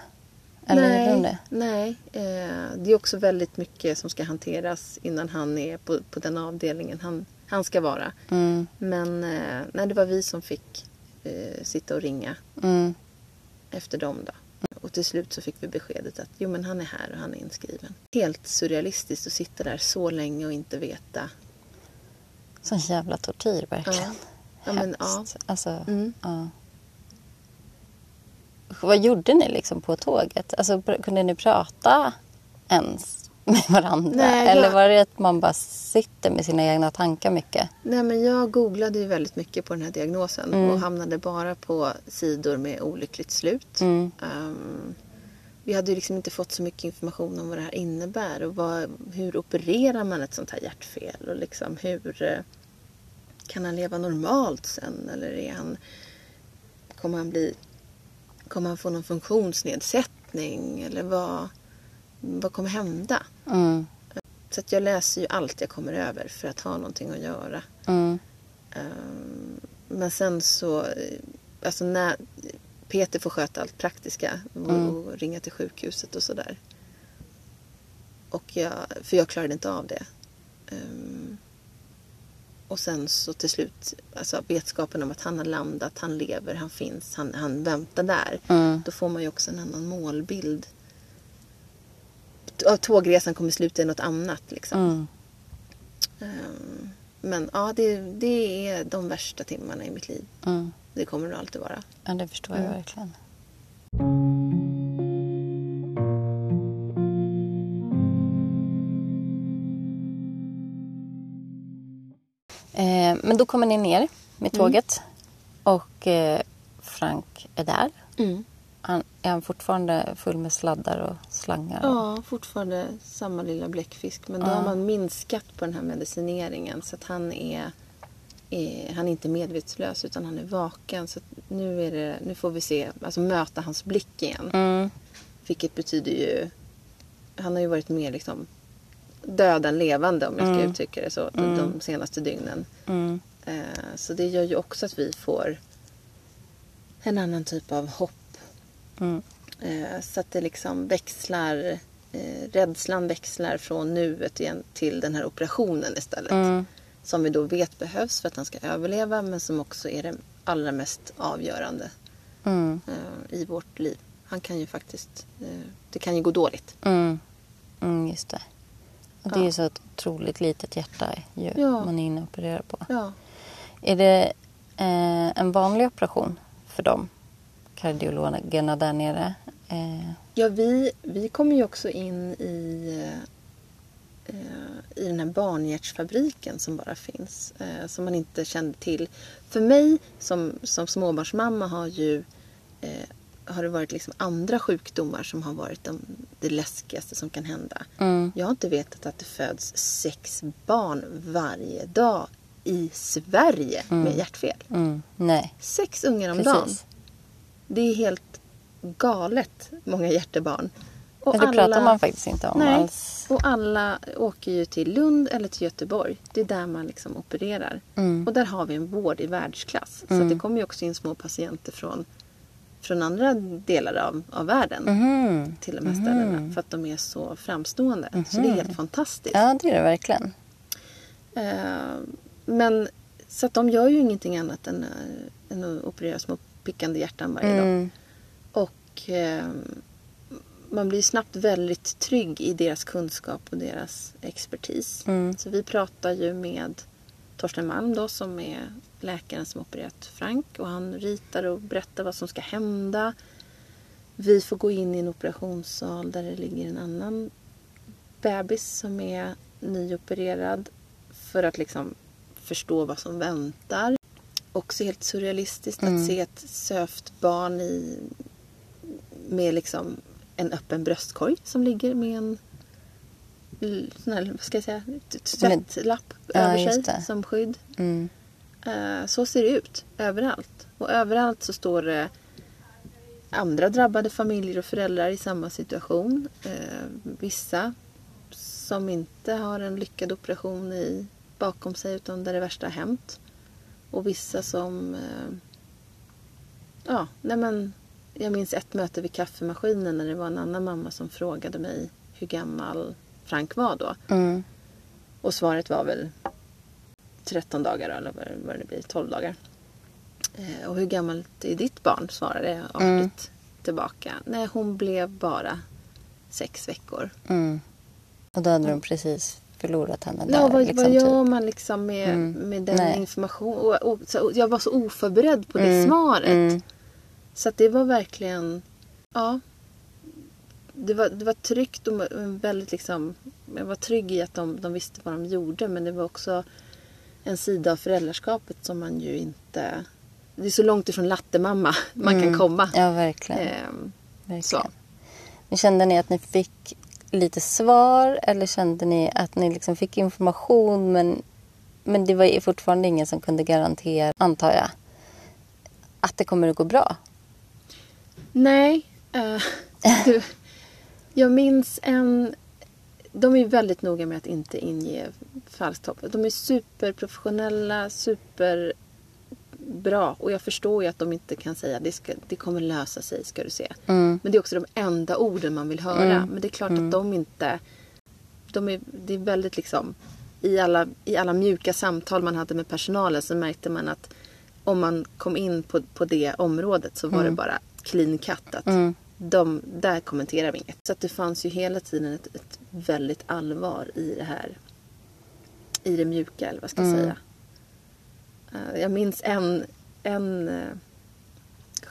Eller de det? nej. Eh, det är också väldigt mycket som ska hanteras innan han är på, på den avdelningen han, han ska vara. Mm. Men eh, nej, det var vi som fick eh, sitta och ringa Mm. Efter dem då. Och till slut så fick vi beskedet att jo men han är här och han är inskriven. Helt surrealistiskt att sitta där så länge och inte veta. Sån jävla tortyr verkligen. Ja. Ja, men, ja. Alltså, Mm. ja. Vad gjorde ni liksom på tåget? Alltså, kunde ni prata ens? Med varandra? Nej, jag- Eller var det att man bara sitter med sina egna tankar mycket? Nej, men jag googlade ju väldigt mycket på den här diagnosen och hamnade bara på sidor med olyckligt slut. Mm. Ehm, vi hade ju liksom inte fått så mycket information om vad det här innebär och vad, hur opererar man ett sånt här hjärtfel och liksom hur eh, kan han leva normalt sen eller är han, kommer han bli, kommer han få någon funktionsnedsättning eller vad, vad kommer hända? Mm. Så att jag läser ju allt jag kommer över för att ha någonting att göra. Mm. Ehm, Men sen så, alltså när Peter får sköta allt praktiska och, och ringa till sjukhuset och sådär. Och jag, för jag klarade inte av det. Ehm, och sen så till slut, alltså vetskapen om att han har landat, han lever, han finns, han, han väntar där. Mm. Då får man ju också en annan målbild. Ja, Tågresan kommer sluta i något annat liksom. Mm. Ehm, Men ja, det, det är de värsta timmarna i mitt liv. Mm. Det kommer det alltid vara. Ja, det förstår Mm. jag verkligen. Eh, men då kommer ni ner med Mm. tåget och eh, Frank är där. Han, är han fortfarande full med sladdar och slangar? Ja, fortfarande samma lilla bläckfisk. Men då har man minskat på den här medicineringen så att han är, är, han är inte medvetslös utan han är vaken. Så nu, är det, nu får vi se, alltså möta hans blick igen. Mm. Vilket betyder ju... Han har ju varit mer liksom död än levande om jag ska uttrycka det så de, de senaste dygnen. Mm. Eh, så det gör ju också att vi får en annan typ av hopp. Mm. Eh, så att det liksom växlar, eh, rädslan växlar från nuet igen till den här operationen istället. Mm. Som vi då vet behövs för att han ska överleva men som också är det allra mest avgörande Mm. eh, i vårt liv. Han kan ju faktiskt, det kan ju gå dåligt. Mm. Mm, just det. Och det är Ja. ju så ett otroligt litet hjärta ju, Ja. man är inne och opererar på. Ja. Är det eh, en vanlig operation för dem, kardiologerna där nere? Eh, Ja, vi, vi kommer ju också in i, eh, i den här barnhjärtsfabriken som bara finns. Eh, som man inte kände till. För mig som, som småbarnsmamma har ju eh, har det varit liksom andra sjukdomar som har varit de, det läskigaste som kan hända. mm, Jag har inte vetat att det föds sex barn varje dag i Sverige med hjärtfel. mm, nej, Sex ungar om dagen. Det är helt galet många hjärtebarn. Och Men det pratar man faktiskt inte om Nej. alls. Och alla åker ju till Lund eller till Göteborg. Det är där man liksom opererar. Mm. Och där har vi en vård i världsklass. Så att det kommer ju också in små patienter från, från andra delar av, av världen Mhm. till de här ställena. För att de är så framstående. Så det är helt fantastiskt. Ja, det är det verkligen. Eh, men så att de gör ju ingenting annat än, eh, än att operera små pickande hjärtan varje dag. Mm. Och eh, man blir snabbt väldigt trygg i deras kunskap och deras expertis. Mm. Så vi pratar ju med Torsten Malm då som är läkaren som opererat Frank och han ritar och berättar vad som ska hända. Vi får gå in i en operationssal där det ligger en annan bebis som är nyopererad för att liksom förstå vad som väntar. Också helt surrealistiskt Mm. att se ett sövt barn i, med liksom en öppen bröstkorg som ligger med en sån här, vad ska jag säga, tvättlapp Ja, över sig som skydd. Mm. Eh, Så ser det ut överallt. Och överallt så står det andra drabbade familjer och föräldrar i samma situation. Eh, Vissa som inte har en lyckad operation i, bakom sig utan där det värsta har hänt. Och vissa som... eh, Ja, nej men... Jag minns ett möte vid kaffemaskinen när det var en annan mamma som frågade mig hur gammal Frank var då. Mm. Och svaret var väl 13 dagar eller vad vad det blir, 12 dagar. Eh, och hur gammalt är ditt barn? svarade jag artigt Mm. tillbaka. Nej, hon blev bara sex veckor. Mm. Och då hade de precis förlorat henne där. Ja, vad, liksom, vad gör typ. man liksom med, Mm. med den Nej. informationen? Och, och, jag var så oförberedd på det Mm. svaret. Mm. Så det var verkligen... Ja. det, var, det var tryggt och väldigt liksom... Jag var trygg i att de, de visste vad de gjorde men det var också en sida av föräldraskapet som man ju inte... Det är så långt ifrån lattemamma man Mm. kan komma. Ja, verkligen. Ehm, verkligen. så. Men kände ni att ni fick lite svar eller kände ni att ni liksom fick information men, men det var fortfarande ingen som kunde garantera, antar jag, att det kommer att gå bra? Nej. Uh, du, jag minns en... De är ju väldigt noga med att inte inge falskt hopp. De är superprofessionella, super superbra. Och jag förstår ju att de inte kan säga det, ska, det kommer lösa sig, ska du se. Mm. Men det är också de enda orden man vill höra. Mm. Men det är klart att de inte... De är, det är väldigt liksom... I alla, I alla mjuka samtal man hade med personalen så märkte man att om man kom in på, på det området så var det bara clean cut. Att Mm. de, där kommenterar vi inget. Så att det fanns ju hela tiden ett, ett väldigt allvar i det här. I det mjuka, eller vad ska jag Mm. säga. Eh, jag minns en, en eh,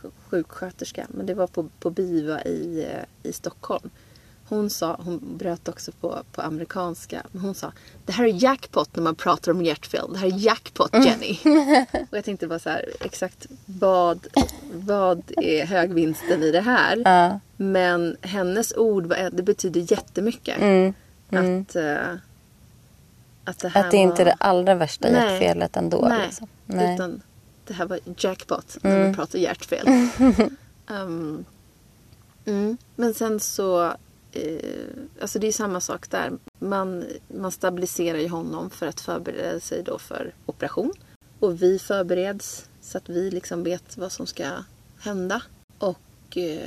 sj- sjuksköterska, men det var på, på BIVA i, eh, i Stockholm. Hon sa, hon bröt också på, på amerikanska, men hon sa Det här är jackpot när man pratar om hjärtfel. Det här är jackpot Jenny. Och jag tänkte bara så här, exakt vad, vad är högvinsten i det här? Ja. Men hennes ord, det betyder jättemycket. Mm. Att, eh, att det här Att det inte är var- det allra värsta Nej. hjärtfelet ändå. Nej, Liksom. Nej. utan det här var jackpot när Mm. man pratar hjärtfel. um, mm. Men sen så, eh, alltså det är samma sak där. Man, man stabiliserar ju honom för att förbereda sig då för operation. Och vi förbereds så att vi liksom vet vad som ska hända. Och eh,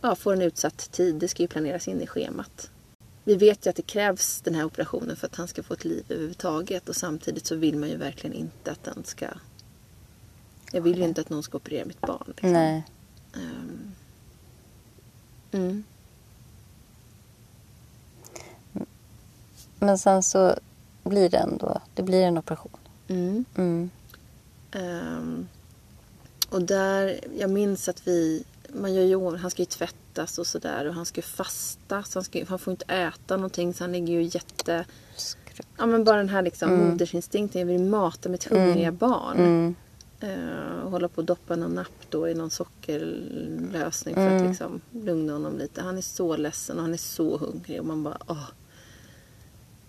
ja, får en utsatt tid. Det ska ju planeras in i schemat. Vi vet ju att det krävs den här operationen för att han ska få ett liv överhuvudtaget och samtidigt så vill man ju verkligen inte att den ska... Jag vill ju inte att någon ska operera mitt barn. Liksom. Nej. Ehm. Mm. Men sen så blir det ändå, det blir en operation. Mm. Mm. Ehm. Och där, jag minns att vi, man gör ju, han ska ju tvättas och sådär och han ska ju fasta så han, ska, han får inte äta någonting så han ligger ju jätte... Skrubb. Ja men bara den här liksom modersinstinkten, jag vill mata mitt hungriga barn. Mm. Och hålla på att doppa någon napp då i någon sockerlösning för att liksom lugna honom lite. Han är så ledsen och han är så hungrig och man bara åh.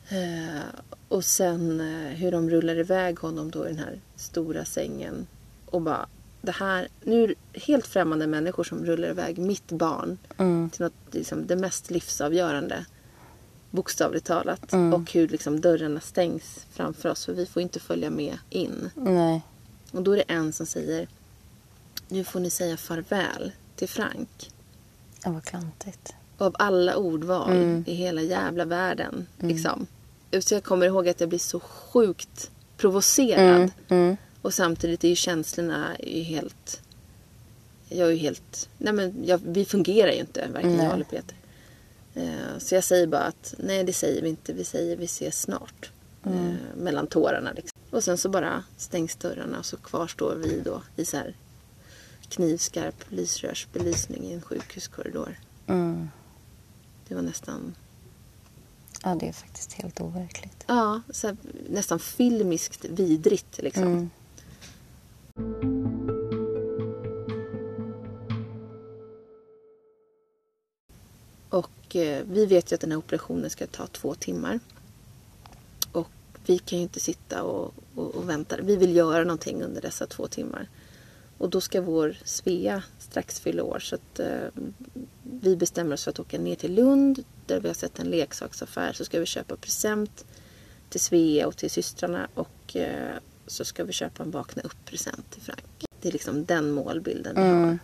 Eh, och sen eh, hur de rullar iväg honom då i den här stora sängen. Och bara det här, nu är det helt främmande människor som rullar iväg mitt barn Mm. till något liksom, det mest livsavgörande. Bokstavligt talat. Mm. Och hur liksom, dörrarna stängs framför oss för vi får inte följa med in. Nej. Och då är det en som säger Nu får ni säga farväl till Frank. Ja, vad klantigt. Och av alla ordval Mm. i hela jävla världen. Liksom. Så jag kommer ihåg att jag blir så sjukt provocerad. Mm. Och samtidigt är ju känslorna är ju helt... Jag är ju helt... Nej men jag, vi fungerar ju inte, varken jag eller Peter. Eh, så jag säger bara att nej det säger vi inte. Vi säger vi ses snart. Mm. Eh, mellan tårarna liksom. Och sen så bara stängs dörrarna och så kvarstår vi då i så här knivskarp lysrörsbelysning i en sjukhuskorridor. Mm. Det var nästan, Ja, det är faktiskt helt overkligt. ja, här, nästan filmiskt vidrigt liksom. Mm. Och eh, vi vet ju att den här operationen ska ta två timmar. Och vi kan ju inte sitta och, och, och vänta. Vi vill göra någonting under dessa två timmar. Och då ska vår Svea strax fylla år. Så att eh, vi bestämmer oss för att åka ner till Lund. Där vi har sett en leksaksaffär. Så ska vi köpa present till Svea och till systrarna. Och eh, så ska vi köpa en vakna upp-present till Frank. Det är liksom den målbilden vi har. Mm.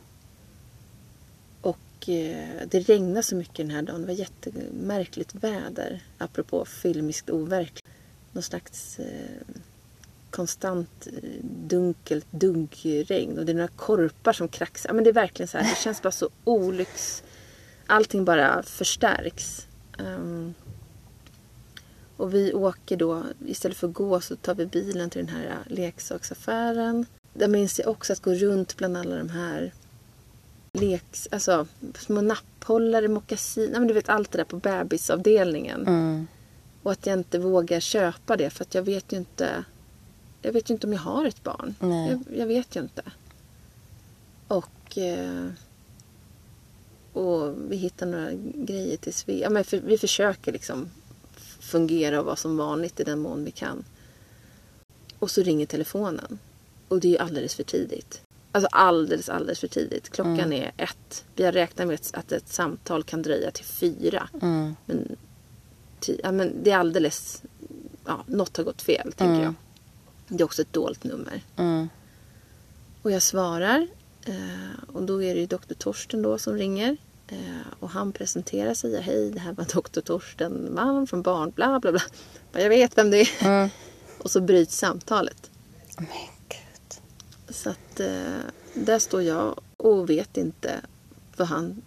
Och eh, det regnade så mycket den här dagen. Det var jättemärkligt väder. Apropå filmiskt overkligt. Någon slags eh, konstant eh, dunkelt duggregn. Och det är några korpar som kraxar. Men det är verkligen så här. Det känns bara så olycks... Allting bara förstärks. Ehm, och vi åker då, istället för att gå så tar vi bilen till den här leksaksaffären. Där minns jag också att gå runt bland alla de här leks, alltså små nappar Pollare, mockasin, nej men du vet allt det där på bebisavdelningen. Mm. Och att jag inte vågar köpa det för att jag vet ju inte. Jag vet ju inte om jag har ett barn. Nej. Jag, jag vet ju inte. Och, eh, och vi hittar några grejer till Svea. Ja, men för, vi försöker liksom fungera och vara som vanligt i den mån vi kan. Och så ringer telefonen. Och det är ju alldeles för tidigt. Alltså alldeles, alldeles för tidigt. Klockan är ett. Vi har räknat med att ett samtal kan dröja till fyra. Mm. Men, ja, men det är alldeles... Ja, något har gått fel, tänker jag. Det är också ett dolt nummer. Mm. Och Och jag svarar. Eh, och då är det ju doktor Torsten då som ringer. Eh, och han presenterar sig. Hej, det här var doktor Torsten Malm från barn, bla bla bla. Jag vet vem det är. Mm. Och så bryts samtalet. Men gud. Så att eh, där står jag och vet inte vad han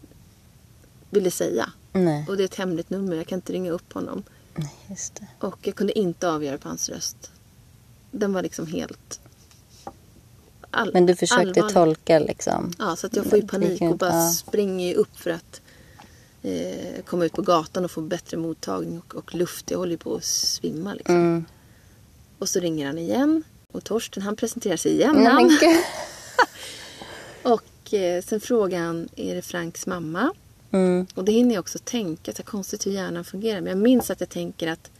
ville säga. Nej. Och det är ett hemligt nummer, jag kan inte ringa upp honom. Nej, just det. Och jag kunde inte avgöra på hans röst. Den var liksom helt... All, Men du försökte allvarlig. tolka liksom. Ja, så att jag får ju panik och bara ja. springer upp för att eh, komma ut på gatan och få bättre mottagning och, och luft. Jag håller ju på att svimma liksom. Mm. Och så ringer han igen. Och Torsten han presenterar sig igen. Men gud. Och eh, sen frågar han, är det Franks mamma? Mm. Och det hinner jag också tänka, så konstigt hur hjärnan fungerar. Men jag minns att jag tänker att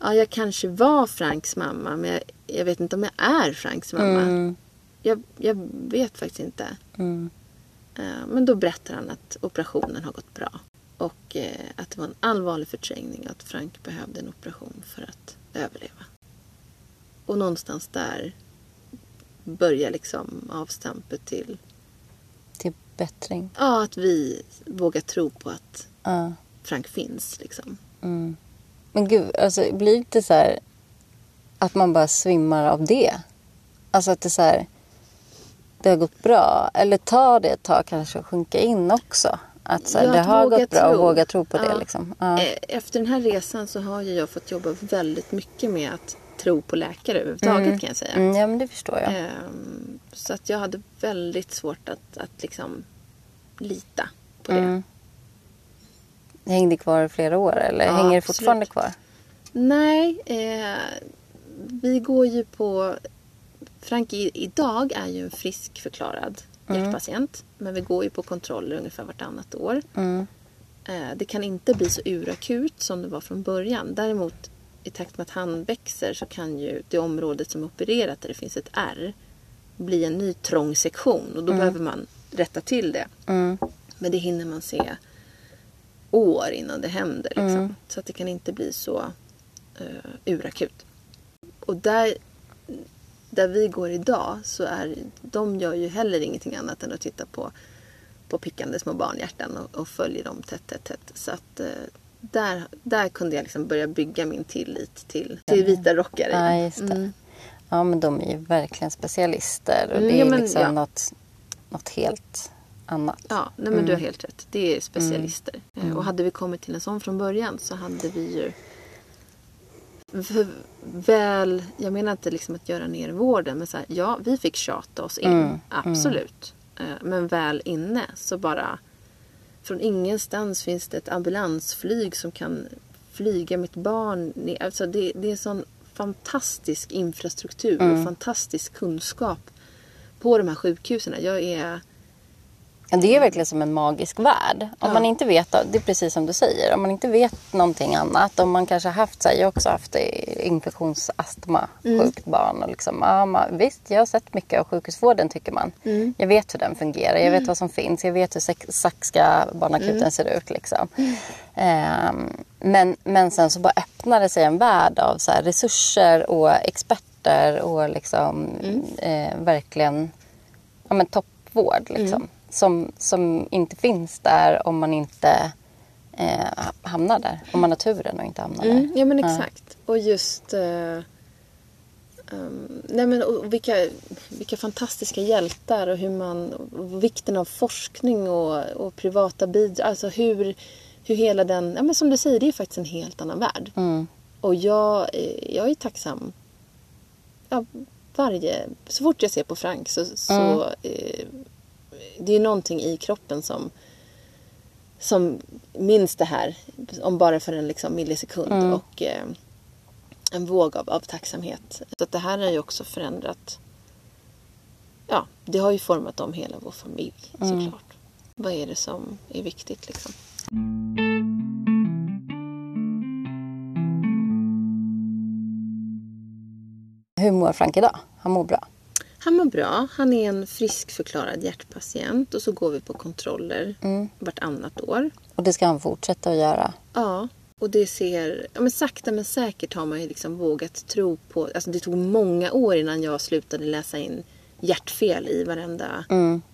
ja, jag kanske var Franks mamma, men jag, jag vet inte om jag är Franks mamma. Mm. Jag, jag vet faktiskt inte. Mm. Eh, Men då berättar han att operationen har gått bra. Och eh, att det var en allvarlig förträngning och att Frank behövde en operation för att överleva. Och någonstans där börjar liksom avstampet till Till bättring. ja, att vi vågar tro på att Ja. Frank finns. Liksom. Mm. Men gud, alltså det blir lite så här att man bara svimmar av det. Alltså att det är så här, det har gått bra. Eller ta det ett tag kanske och sjunka in också. Att så här, det har gått bra och våga tro på Ja. det. Liksom. Ja. Eh, Efter den här resan så har ju jag fått jobba väldigt mycket med att tro på läkare överhuvudtaget kan jag säga. Mm, ja, men det förstår jag. Ehm, Så att jag hade väldigt svårt att, att liksom lita på det. Mm. Det hängde kvar i flera år eller Ja, hänger det absolut. fortfarande kvar? Nej, eh, vi går ju på... Frank i, idag är ju en friskförklarad hjärtpatient. Men vi går ju på kontroller ungefär vartannat år. Mm. Eh, det kan inte bli så urakut som det var från början. Däremot i takt med att han växer så kan ju det området som är opererat där det finns ett R bli en ny trång sektion och då behöver man rätta till det. Mm. Men det hinner man se år innan det händer. Liksom. Mm. Så att det kan inte bli så uh, urakut. Och där, där vi går idag så är de gör ju heller ingenting annat än att titta på, på pickande små barnhjärtan och, och följer dem tätt, tätt, tätt. Så att eh, där, där kunde jag liksom börja bygga min tillit till, till vita rockare. Ja, just. Mm. Ja, men de är ju verkligen specialister. Och Mm, det är ja, men liksom ja. något, något helt annat. Ja, nej, men du Mm. har helt rätt. Det är specialister. Eh, Och hade vi kommit till en sån från början så hade vi ju väl, jag menar inte liksom att göra ner vården, men så här, ja, vi fick tjata oss in. Mm, Absolut. Eh, Men väl inne så bara från ingenstans finns det ett ambulansflyg som kan flyga mitt barn ner. Alltså det, det är sån fantastisk infrastruktur Mm. och fantastisk kunskap på de här sjukhusen. Jag är Ja, det är verkligen som en magisk värld. Om Ja. man inte vet, det är precis som du säger, om man inte vet någonting annat. Om man kanske haft, så här, jag har också haft eh, infektionsastma, Mm. sjukt barn. Och liksom, ja, man, visst, jag har sett mycket av sjukhusvården tycker man. Mm. Jag vet hur den fungerar, jag vet vad som finns, jag vet hur Sax- Saxka barnakuten Mm. ser ut. Liksom. Ehm, men, men sen så bara öppnade sig en värld av så här, resurser och experter och liksom, Mm. eh, verkligen ja, men toppvård. Liksom, Mm. Som, som inte finns där om man inte eh, hamnar där. Om man har turen och inte hamnar Mm, där. ja men exakt. Och just... eh, ehm, nej men och vilka, vilka fantastiska hjältar och hur man... Och vikten av forskning och, och privata bidrag. Alltså hur, hur hela den... Ja men som du säger, det är faktiskt en helt annan värld. Mm. Och jag, eh, jag är tacksam. Ja, varje... Så fort jag ser på Frank så... så Mm. eh, det är någonting i kroppen som som minns det här om bara för en liksom millisekund. Och eh, en våg av, av tacksamhet. Så det här har ju också förändrat. Ja, det har ju format om hela vår familj såklart. Vad är det som är viktigt liksom? Hur mår Frank idag? Han mår bra. Han mår bra. Han är en friskförklarad hjärtpatient och så går vi på kontroller vartannat år. Och det ska han fortsätta att göra. Ja, och det ser... Ja, men sakta men säkert har man ju liksom vågat tro på... Alltså det tog många år innan jag slutade läsa in hjärtfel i varenda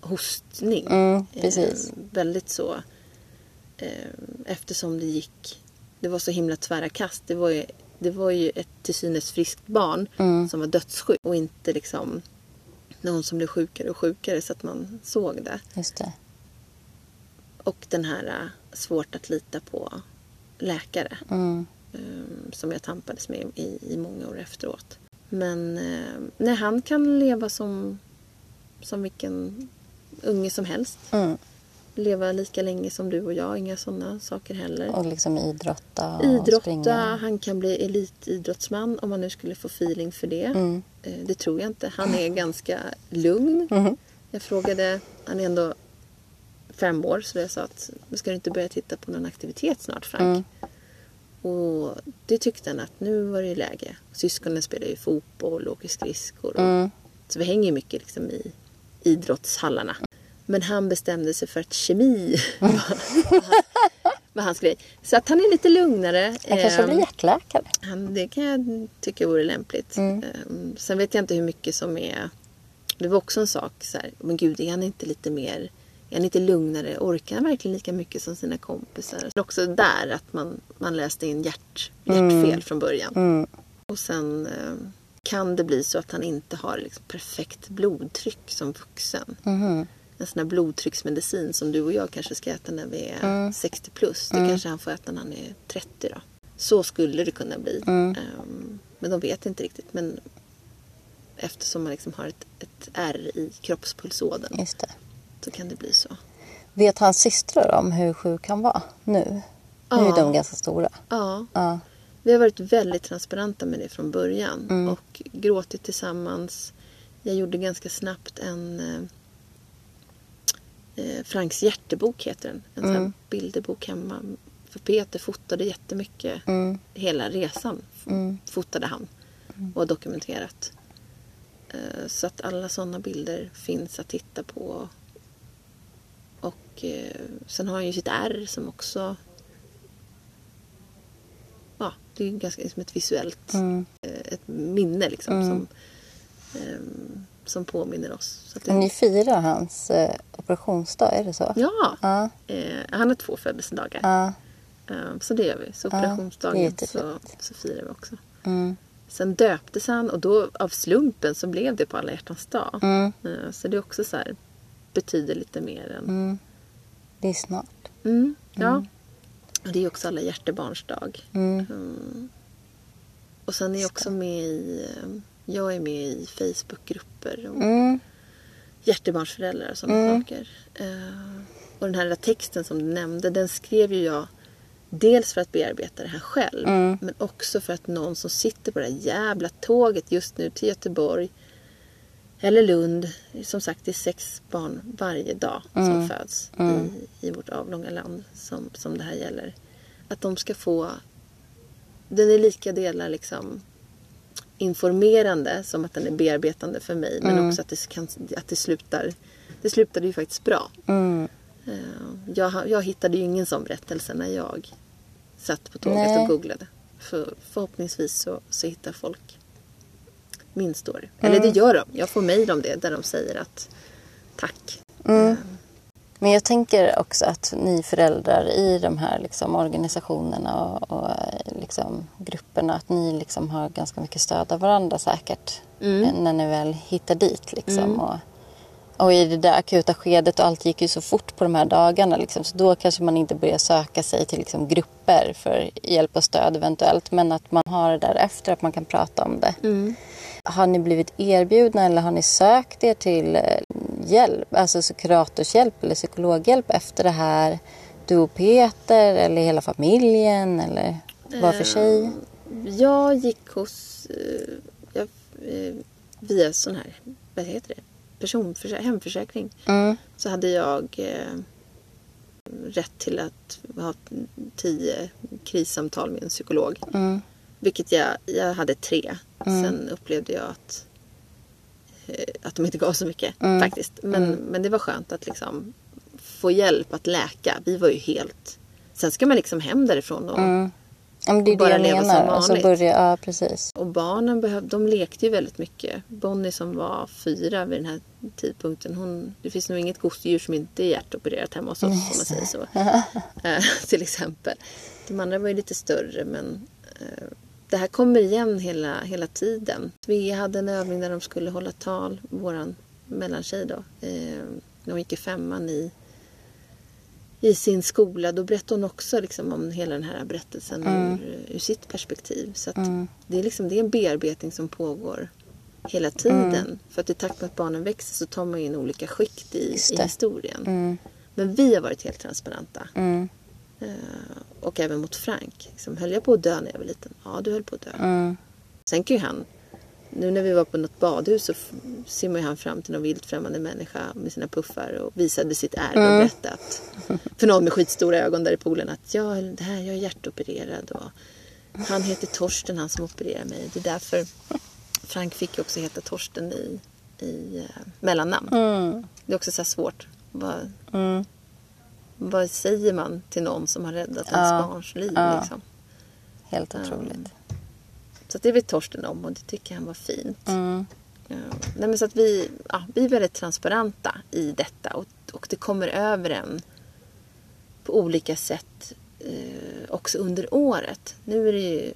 hostning. Mm, precis. Eh, väldigt så. Eh, eftersom det gick... Det var så himla tvära kast. Det var ju, det var ju ett till synes friskt barn som var dödssjuk och inte liksom någon som blev sjukare och sjukare så att man såg det. Just det. Och den här äh, svårt att lita på läkare. Mm. eh, som jag tampades med i, i många år efteråt. Men eh, nej, han kan leva som, som vilken unge som helst. Mm. Leva lika länge som du och jag, inga sådana saker heller. Och liksom idrotta och Idrotta, springa. han kan bli elitidrottsman om man nu skulle få feeling för det. Mm. Eh, Det tror jag inte. Han är ganska lugn. Mhm. Jag frågade, han är ändå fem år, så jag sa att ska du inte börja titta på någon aktivitet snart Frank? Mm. Och det tyckte han att nu var det läge. Syskonen spelar ju fotboll och åker skridskor. Och, Mm. Så vi hänger mycket liksom i idrottshallarna. Men han bestämde sig för att kemi var, var hans grej. Så att han är lite lugnare. Han kanske Ehm, blir hjärtläkare. han, det kan jag tycka vore lämpligt. Ehm, sen vet jag inte hur mycket som är... Det var också en sak så här, men gud är han inte lite mer... Är han inte lugnare? Orkar han verkligen lika mycket som sina kompisar? Det är också där att man, man läste in hjärt, hjärtfel från början. Mm. Och sen ehm, kan det bli så att han inte har liksom perfekt blodtryck som vuxen. Mhm. En sån här blodtrycksmedicin som du och jag kanske ska äta när vi är 60 plus. Det kanske han får äta när han är 30 då. Så skulle det kunna bli. Ehm, men de vet inte riktigt. Men eftersom man liksom har ett, ett R i kroppspulsådern Just det. så kan det bli så. Vet hans systrar om hur sjuk han var nu? Nu är Ja. de ganska stora. Ja, Ja. vi har varit väldigt transparenta med det från början. Och gråtit tillsammans. Jag gjorde ganska snabbt en eh, Franks hjärtebok heter den. En sån här bilderbok hemma. För Peter fotade jättemycket. Hela resan f- fotade han. Och har dokumenterat. Eh, så att alla sådana bilder finns att titta på. Och eh, sen har han ju sitt R som också ja, det är ju ganska som ett visuellt Mm. ett minne liksom som, ehm, som påminner oss. Det, Ni firar hans eh, operationsdag, är det så? ja, Ja. eh, han har två födelsedagar. Ja. Eh, så det gör vi. Så Ja, operationsdagen jättefint. så, så firar vi också. Mm. Sen döptes han och då av slumpen så blev det på alla hjärtans dag. Mm. Eh, så det är också så här, betyder lite mer än... Mm. Det är snart. Mm, ja. Och det är också alla hjärtebarns dag. Mm. Mm. Och sen är jag också med i... Jag är med i Facebookgrupper om Mm. hjärtebarnsföräldrar och sådana saker. Eh, och den här texten som du nämnde, den skrev ju jag dels för att bearbeta det här själv, Mm. men också för att någon som sitter på det här jävla tåget just nu till Göteborg eller Lund, som sagt det är sex barn varje dag som föds i, i vårt avlånga land som, som det här gäller. Att de ska få, den är lika delar liksom informerande som att den är bearbetande för mig. Men också att det, kan, att det slutar, det slutade ju faktiskt bra. Mm. Eh, Jag, jag hittade ju ingen sån berättelse när jag satt på tåget Nej. och googlade. För, förhoppningsvis så, så hittar folk min story. Eller det gör de. Jag får mejl om det där de säger att tack. Men jag tänker också att ni föräldrar i de här liksom organisationerna och, och liksom grupperna, att ni liksom har ganska mycket stöd av varandra säkert. eh, När ni väl hittar dit liksom. Och, och i det där akuta skedet och allt gick ju så fort på de här dagarna. Liksom, så då kanske man inte börjar söka sig till liksom, grupper för hjälp och stöd eventuellt. Men att man har det där efter, att man kan prata om det. Har ni blivit erbjudna eller har ni sökt er till eh, hjälp, alltså så kuratorshjälp eller psykologhjälp efter det här? du och Peter eller hela familjen eller var för sig? Jag gick hos, eh, jag, eh, via sån här, vad heter det, personförsä- hemförsäkring. Mm. Så hade jag eh, rätt till att ha tio krissamtal med en psykolog. Mm. Vilket jag, jag hade tre. Sen upplevde jag att, att de inte gav så mycket Mm. faktiskt. Men, men det var skönt att liksom få hjälp att läka. Vi var ju helt... Sen ska man liksom hem därifrån och, Mm. Men det är Och det bara jag leva som menar. Och så vanligt. börja, ja, precis. och barnen behöv, de lekte ju väldigt mycket. Bonnie som var fyra vid den här tidpunkten. Hon, det finns nog inget gosedjur som inte är hjärtopererat hemma hos oss om man säger så. Eh, till exempel. De andra var ju lite större men eh, det här kommer igen hela, hela tiden. Vi hade en övning där de skulle hålla tal, våran mellantjej då. Eh, när hon gick i femman i, i sin skola. Då berättade hon också liksom om hela den här berättelsen ur, ur sitt perspektiv. Så att det, är liksom, det är en bearbetning som pågår hela tiden. För att i takt med att barnen växer så tar man in olika skikt i, i historien. Mm. Men vi har varit helt transparenta. Mm. Eh, och även mot Frank. Liksom, höll jag på att dö när jag var liten? Ja, du höll på att dö. Mm. Sen kan ju han, nu när vi var på något badhus så simmade han fram till någon vilt främmande människa med sina puffar och visade sitt ärr och berättade att, för någon med skitstora ögon där i poolen att ja, det här, jag är hjärtopererad och han heter Torsten han som opererar mig. Det är därför Frank fick ju också heta Torsten i, i uh, mellannamn. Mm. Det är också så svårt. Vad, Mm. Vad säger man till någon som har räddat Ja. ens barns liv? Ja. Liksom? Helt otroligt. Så att det vet Torsten om och det tycker han var fint. Mm. Ja. Nej, men så att vi, ja, vi är väldigt transparenta i detta och, och det kommer över en på olika sätt eh, också under året. Nu är det ju,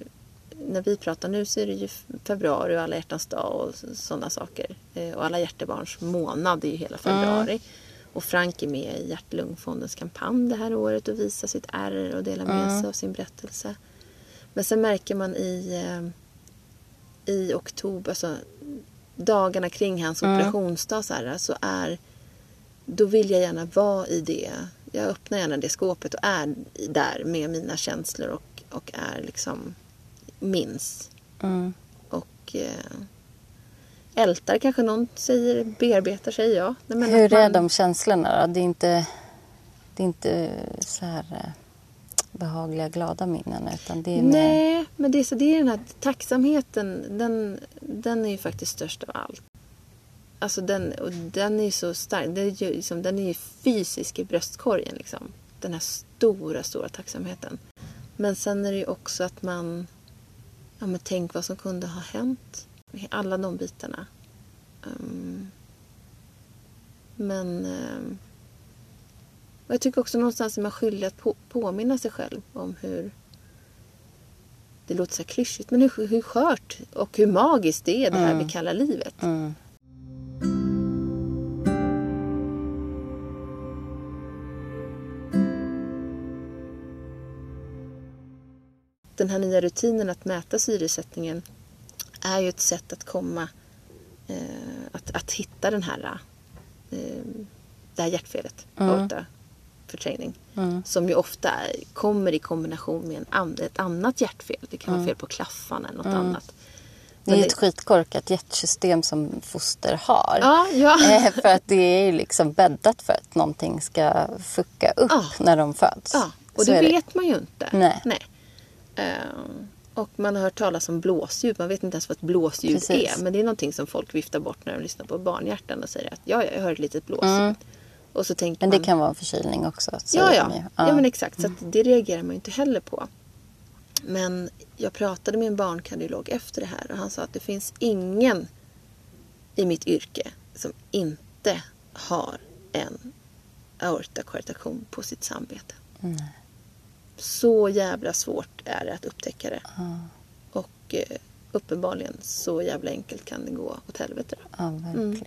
när vi pratar nu så är det ju februari och alla hjärtans dag och sådana saker. Eh, och alla hjärtebarns månad är ju hela februari. Och Frank är med i Hjärt-Lungfondens kampanj det här året och visar sitt ärr och delar med sig av sin berättelse. Men sen märker man i, eh, i oktober, alltså dagarna kring hans operationsdag så, här, så är då vill jag gärna vara i det. Jag öppnar gärna det skåpet och är där med mina känslor och, och är liksom minns. Mm. Och eh, ältar kanske någon säger, bearbetar säger jag. Men Hur man- är de känslorna då? Det är inte, det är inte så här eh, behagliga, glada minnen utan det är mer... Nej, men det är, så, det är den här tacksamheten. Den, den är ju faktiskt störst av allt. Alltså den, och den är ju så stark. Den är ju, liksom, den är ju fysisk i bröstkorgen. Liksom. Den här stora, stora tacksamheten. Men sen är det ju också att man... Ja, men tänk vad som kunde ha hänt. Alla de bitarna. Ehm, men... och jag tycker också någonstans är man skyldig att på, påminna sig själv om hur... Det låter så här klyschigt, men hur, hur skört och hur magiskt det är det här vi kallar livet. Mm. Den här nya rutinen att mäta syresättningen är ju ett sätt att komma... Eh, att, att hitta den här, eh, det här hjärtfelet, Mm. aortaförträngning. Mm. Som ju ofta kommer i kombination med en an, ett annat hjärtfel. Det kan vara fel på klaffan eller något annat. Det är Men ett skitkorkat hjärtsystem som foster har. Ja, ja. Eh, för att det är ju liksom bäddat för att någonting ska fucka upp Ja. när de föds. Ja, och det är vet man ju inte. Nej. Ehm, och man har hört talas om blåsljud. Man vet inte ens vad ett blåsljud Precis. är. Men det är någonting som folk viftar bort när de lyssnar på barnhjärtan och säger att ja, jag hör ett litet blåsljud. Och så tänker Mm. Men det man, kan vara en förkylning också. Ja, ja. ju. ja. men exakt. Så att det reagerar man ju inte heller på. Men jag pratade med en barnkardiolog efter det här och han sa att det finns ingen i mitt yrke som inte har en aortakoartaktion på sitt samvete. Så jävla svårt är det att upptäcka det. Och eh, uppenbarligen så jävla enkelt kan det gå åt helvete. Ja, verkligen.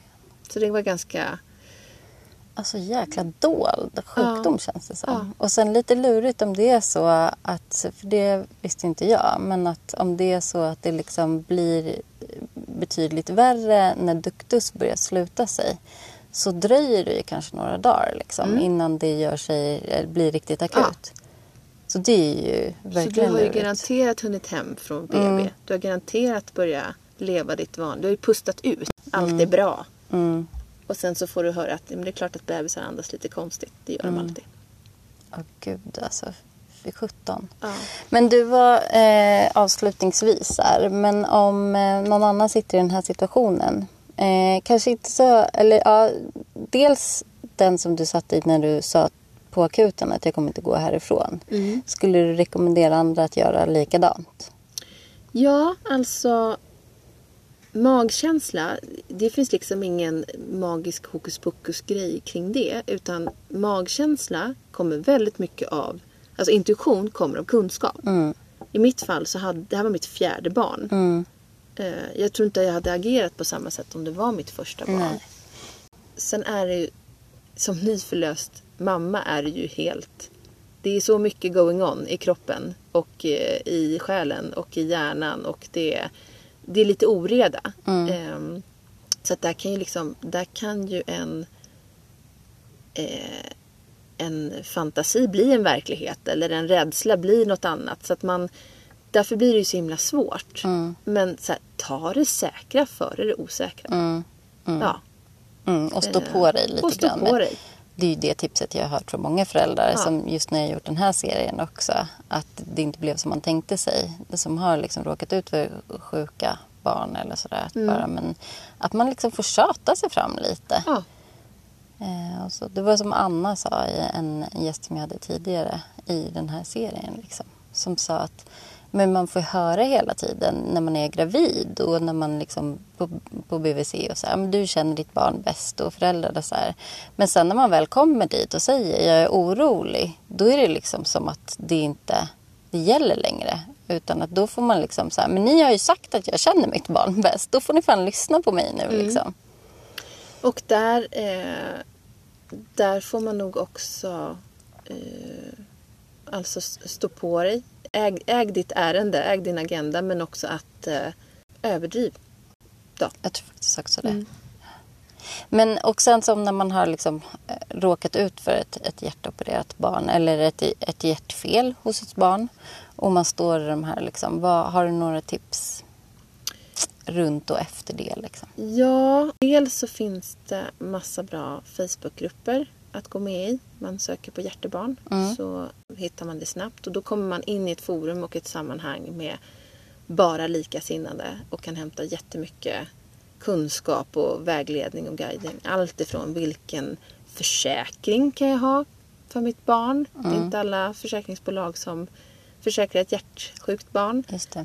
Så det var ganska... Alltså jäkla dold sjukdom känns det som. Ja. Och sen lite lurigt om det är så att, för det visste inte jag, men att om det är så att det liksom blir betydligt värre när duktus börjar sluta sig. så dröjer det ju kanske några dagar liksom, Mm. innan det gör sig, eller blir riktigt akut. Så det är ju Så du verkligen har ju garanterat hunnit hem från BB. Mm. Du har garanterat börjat leva ditt vanliga. Du har ju pustat ut. Allt är bra. Mm. Och sen så får du höra att men det är klart att bebisar andas lite konstigt. Det gör Mm. de alltid. Åh gud alltså, för 17. Ja. Men du var eh, avslutningsvis här, men om eh, någon annan sitter i den här situationen. Eh, kanske inte så, eller ja, dels den som du satt i när du sa på akuten att jag kommer inte gå härifrån. Mm. Skulle du rekommendera andra att göra likadant? Ja, alltså magkänsla. Det finns liksom ingen magisk hokus pokus grej kring det. Utan magkänsla kommer väldigt mycket av, alltså intuition kommer av kunskap. Mm. I mitt fall så hade, det här var mitt fjärde barn. Mm. Eh, Jag tror inte jag hade agerat på samma sätt om det var mitt första barn. Nej. Sen är det ju, som nyförlöst mamma är ju helt... Det är så mycket going on i kroppen och eh, i själen och i hjärnan och det, det är lite oreda. Ehm, Så att där kan ju liksom, där kan ju en eh, en fantasi bli en verklighet eller en rädsla bli något annat. Så att man, därför blir det ju så himla svårt. Men så här, ta det säkra före det osäkra. Mm. Ja. Mm. Och stå Eh, på dig lite och grann. på dig. Det är ju det tipset jag har hört från många föräldrar Ja. som just när jag gjort den här serien också. Att det inte blev som man tänkte sig. Det som har liksom råkat ut för sjuka barn eller sådär. Att, Mm. bara, men, att man liksom får tjata sig fram lite. Ja. Eh, och så, det var som Anna sa, i en gäst som jag hade tidigare i den här serien. Liksom, som sa att men man får höra hela tiden när man är gravid och när man liksom på, på BVC och så här, men du känner ditt barn bäst och föräldrar och så här. Men sen när man väl kommer dit och säger jag är orolig, då är det liksom som att det inte det gäller längre. Utan att då får man liksom så här, men ni har ju sagt att jag känner mitt barn bäst, då får ni fan lyssna på mig nu liksom. Och där, eh, där får man nog också eh, alltså stå på dig. Äg, äg ditt ärende, äg din agenda men också att eh, överdriv. Då. Jag tror faktiskt också det. Mm. Men och sen som när man har liksom eh, råkat ut för ett, ett hjärtopererat barn eller ett, ett hjärtfel hos ett barn och man står i de här liksom, vad, har du några tips runt och efter det liksom? Ja, dels så finns det massa bra Facebookgrupper att gå med i. Man söker på hjärtebarn så hittar man det snabbt och då kommer man in i ett forum och ett sammanhang med bara likasinnade och kan hämta jättemycket kunskap och vägledning och guidning. Allt ifrån vilken försäkring kan jag ha för mitt barn. Det är inte alla försäkringsbolag som försäkrar ett hjärtsjukt barn.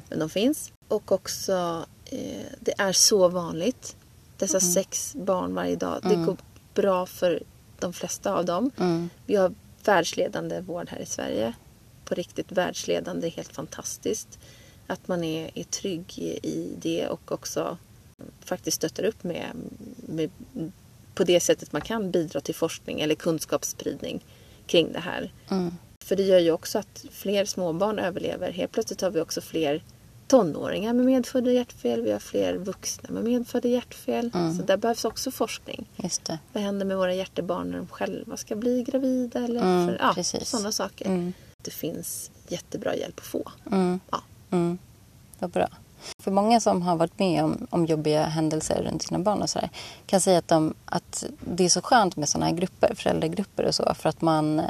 Men de finns. Och också, eh, det är så vanligt. Dessa sex barn varje dag. Det går bra för de flesta av dem. Mm. Vi har världsledande vård här i Sverige. På riktigt världsledande, helt fantastiskt. Att man är, är trygg i, det och också faktiskt stöttar upp med, med på det sättet man kan bidra till forskning eller kunskapsspridning kring det här. Mm. För det gör ju också att fler småbarn överlever. Helt plötsligt har vi också fler tonåringar med medfödda hjärtfel. Vi har fler vuxna med medfödda hjärtfel. Så där behövs också forskning. Just det. Vad händer med våra hjärtebarn när de själva ska bli gravida? Eller Mm, för, ja, precis. sådana saker. Mm. Det finns jättebra hjälp att få. Mm. Ja. Mm. Vad bra. För många som har varit med om, om jobbiga händelser runt sina barn och sådär kan säga att, de, att det är så skönt med sådana här grupper, föräldragrupper och så för att man eh,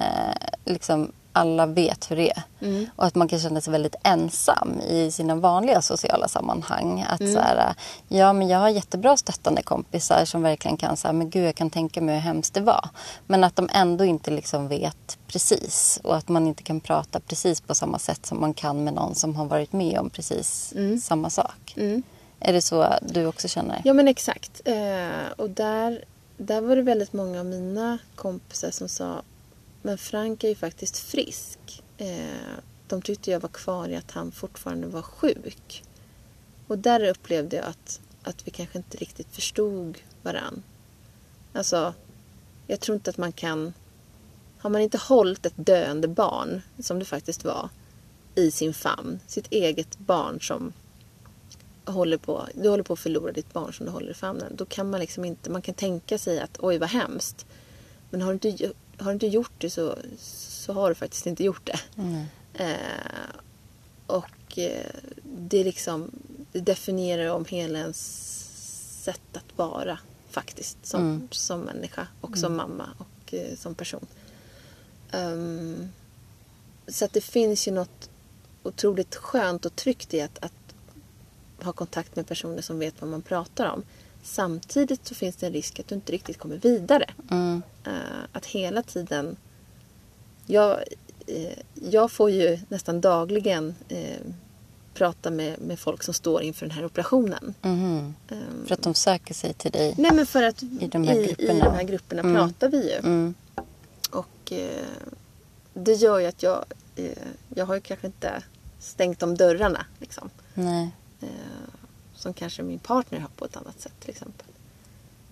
liksom alla vet hur det är. Mm. Och att man kan känna sig väldigt ensam i sina vanliga sociala sammanhang. Att Mm. så här, ja men jag har jättebra stöttande kompisar som verkligen kan säga, men gud jag kan tänka mig hur hemskt det var. Men att de ändå inte liksom vet precis. Och att man inte kan prata precis på samma sätt som man kan med någon som har varit med om precis samma sak. Mm. Är det så du också känner? Ja men exakt. Eh, och där, där var det väldigt många av mina kompisar som sa men Frank är ju faktiskt frisk. Eh, de tyckte jag var kvar i att han fortfarande var sjuk. Och där upplevde jag att, att vi kanske inte riktigt förstod varann. Alltså, jag tror inte att man kan... Har man inte hållit ett döende barn, som det faktiskt var, i sin famn, sitt eget barn som håller på, du håller på att förlora ditt barn som du håller i famnen. Då kan man liksom inte, man kan tänka sig att oj vad hemskt. Men har du inte, har du inte gjort det så, så har du faktiskt inte gjort det. Mm. Eh, och eh, det liksom det definierar om hela ens sätt att vara faktiskt som, Mm. som människa och som mamma och eh, som person. Ehm, så att det finns ju något otroligt skönt och tryggt i att, att ha kontakt med personer som vet vad man pratar om. Samtidigt så finns det en risk att du inte riktigt kommer vidare. Mm. Eh, att hela tiden... Jag, eh, jag får ju nästan dagligen eh, prata med, med folk som står inför den här operationen. Ehm, För att de söker sig till dig. Nej men för att I de här i, i grupperna. de här grupperna Mm. pratar vi ju. Mm. Och det gör ju att jag, jag har ju kanske inte stängt de dörrarna. Liksom. Nej. Som kanske min partner har på ett annat sätt till exempel.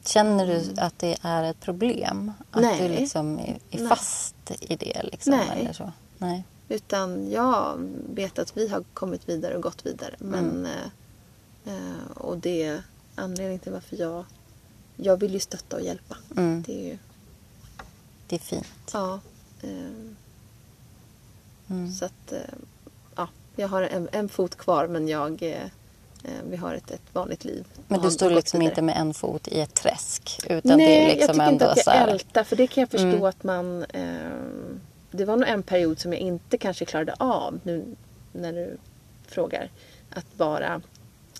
Känner du att det är ett problem? Att Nej. du liksom är, är Nej. fast i det? Liksom, Nej. Eller så? Nej. Utan jag vet att vi har kommit vidare och gått vidare. Men, Mm. eh, eh, och det är anledningen till varför jag, jag vill ju stötta och hjälpa. Mm. Det är ju, Det är fint. ja. Eh, Mm. Så att, ja, jag har en, en fot kvar men jag, vi har ett, ett vanligt liv. Men du står liksom vidare. inte med en fot i ett träsk? Utan Nej, det är jag liksom tycker ändå inte att jag här... ältar. För det kan jag förstå Mm. att man... Eh, det var nog en period som jag inte kanske klarade av nu när du frågar. Att vara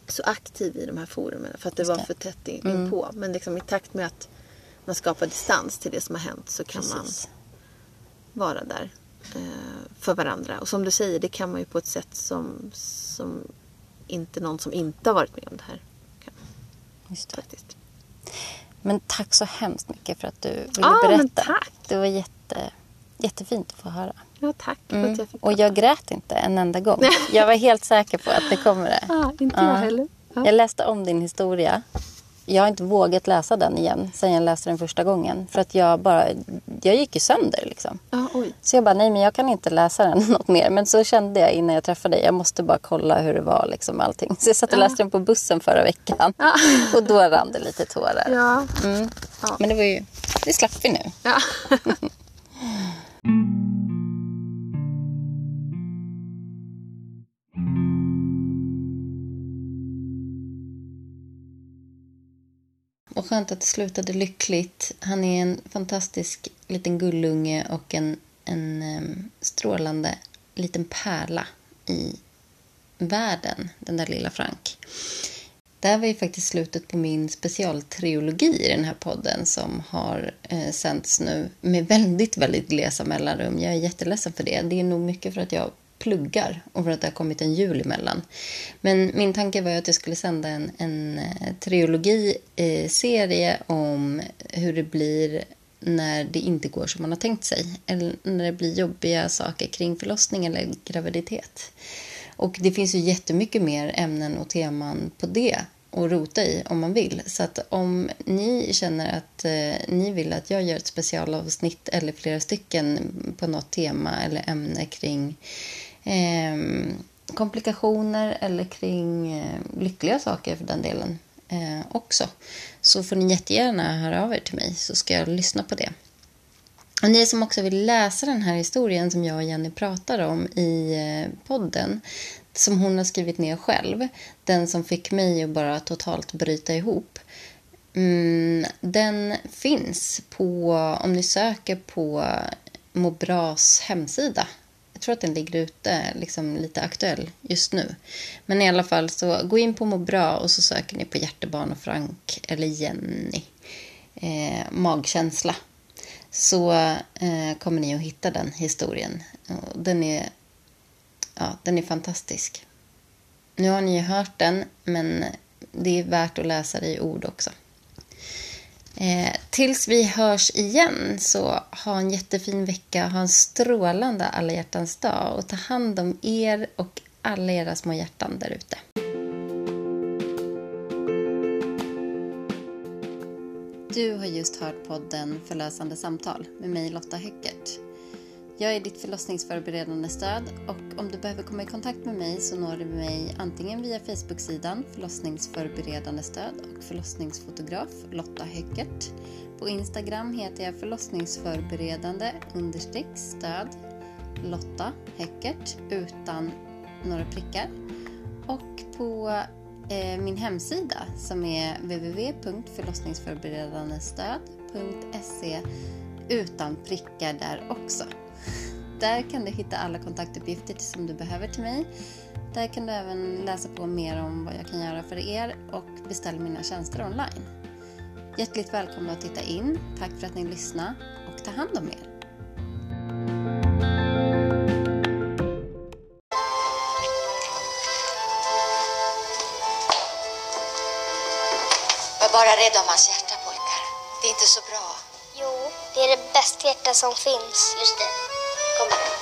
så aktiv i de här forumen. För att det var för tätt in, Mm. inpå. Men liksom i takt med att man skapar distans till det som har hänt så kan man Precis. vara där eh, för varandra. Och som du säger, det kan man ju på ett sätt som, som inte någon som inte har varit med om det här. Just det. Faktiskt. Men tack så hemskt mycket för att du ville men berätta. tack. Det var jätte, jättefint att få höra. Ja, tack för Mm. att jag fick Och jag grät inte en enda gång. Jag var helt säker på att det kommer det. Ah, inte Ja. jag heller. Ja. Jag läste om din historia. Jag har inte vågat läsa den igen sen jag läste den första gången. För att jag bara, jag gick ju sönder liksom. Oj. Så jag bara, nej men jag kan inte läsa den något mer. Men så kände jag innan jag träffade dig, jag måste bara kolla hur det var liksom allting. Så jag satt och läste den på bussen förra veckan. Ja. Och då rann det lite tårar. Ja. Mm. Men det var ju, det slapp vi nu. ja. Och skönt att det slutade lyckligt. Han är en fantastisk liten gullunge och en, en um, strålande liten pärla i världen, den där lilla Frank. Det här var ju faktiskt slutet på min specialtrilogi i den här podden som har eh, sänts nu med väldigt, väldigt glesa mellanrum. Jag är jätteledsen för det. Det är nog mycket för att jag pluggar och för att det har kommit en jul emellan. Men min tanke var ju att jag skulle sända en, en eh, trilogiserie eh, om hur det blir när det inte går som man har tänkt sig. Eller när det blir jobbiga saker kring förlossning eller graviditet. Och det finns ju jättemycket mer ämnen och teman på det att rota i om man vill. Så att om ni känner att eh, ni vill att jag gör ett specialavsnitt eller flera stycken på något tema eller ämne kring eh, komplikationer eller kring eh, lyckliga saker för den delen eh, också. Så får ni jättegärna höra av er till mig så ska jag lyssna på det. Och ni som också vill läsa den här historien som jag och Jenny pratar om i eh, podden, som hon har skrivit ner själv, den som fick mig att bara totalt bryta ihop. Mm, den finns på, om ni söker på Må Bras hemsida. Jag tror att den ligger ute, liksom lite aktuell just nu. Men i alla fall, så gå in på Må Bra och så söker ni på Hjärtebarn och Frank eller Jenny. Eh, magkänsla så eh, kommer ni att hitta den historien. Den, är, ja, den är fantastisk. Nu har ni ju hört den, men det är värt att läsa det i ord också. Eh, tills vi hörs igen, så ha en jättefin vecka. Ha en strålande alla hjärtans dag och ta hand om er och alla era små hjärtan där ute. Du har just hört podden Förlösande samtal med mig Lotta Höckert. Jag är ditt förlossningsförberedande stöd och om du behöver komma i kontakt med mig så når du mig antingen via Facebook-sidan förlossningsförberedande stöd och förlossningsfotograf Lotta Höckert. På Instagram heter jag förlossningsförberedande understreck stöd Lotta Höckert utan några prickar. Och på eh, min hemsida som är www.förlossningsförberedandestöd.se utan prickar där också. Där kan du hitta alla kontaktuppgifter som du behöver till mig. Där kan du även läsa på mer om vad jag kan göra för er och beställa mina tjänster online. Hjärtligt välkomna att titta in. Tack för att ni lyssnade och ta hand om er. Var bara rädd om hans hjärta pojkar. Det är inte så bra. Jo, det är det bästa hjärta som finns. Just det. Kom här.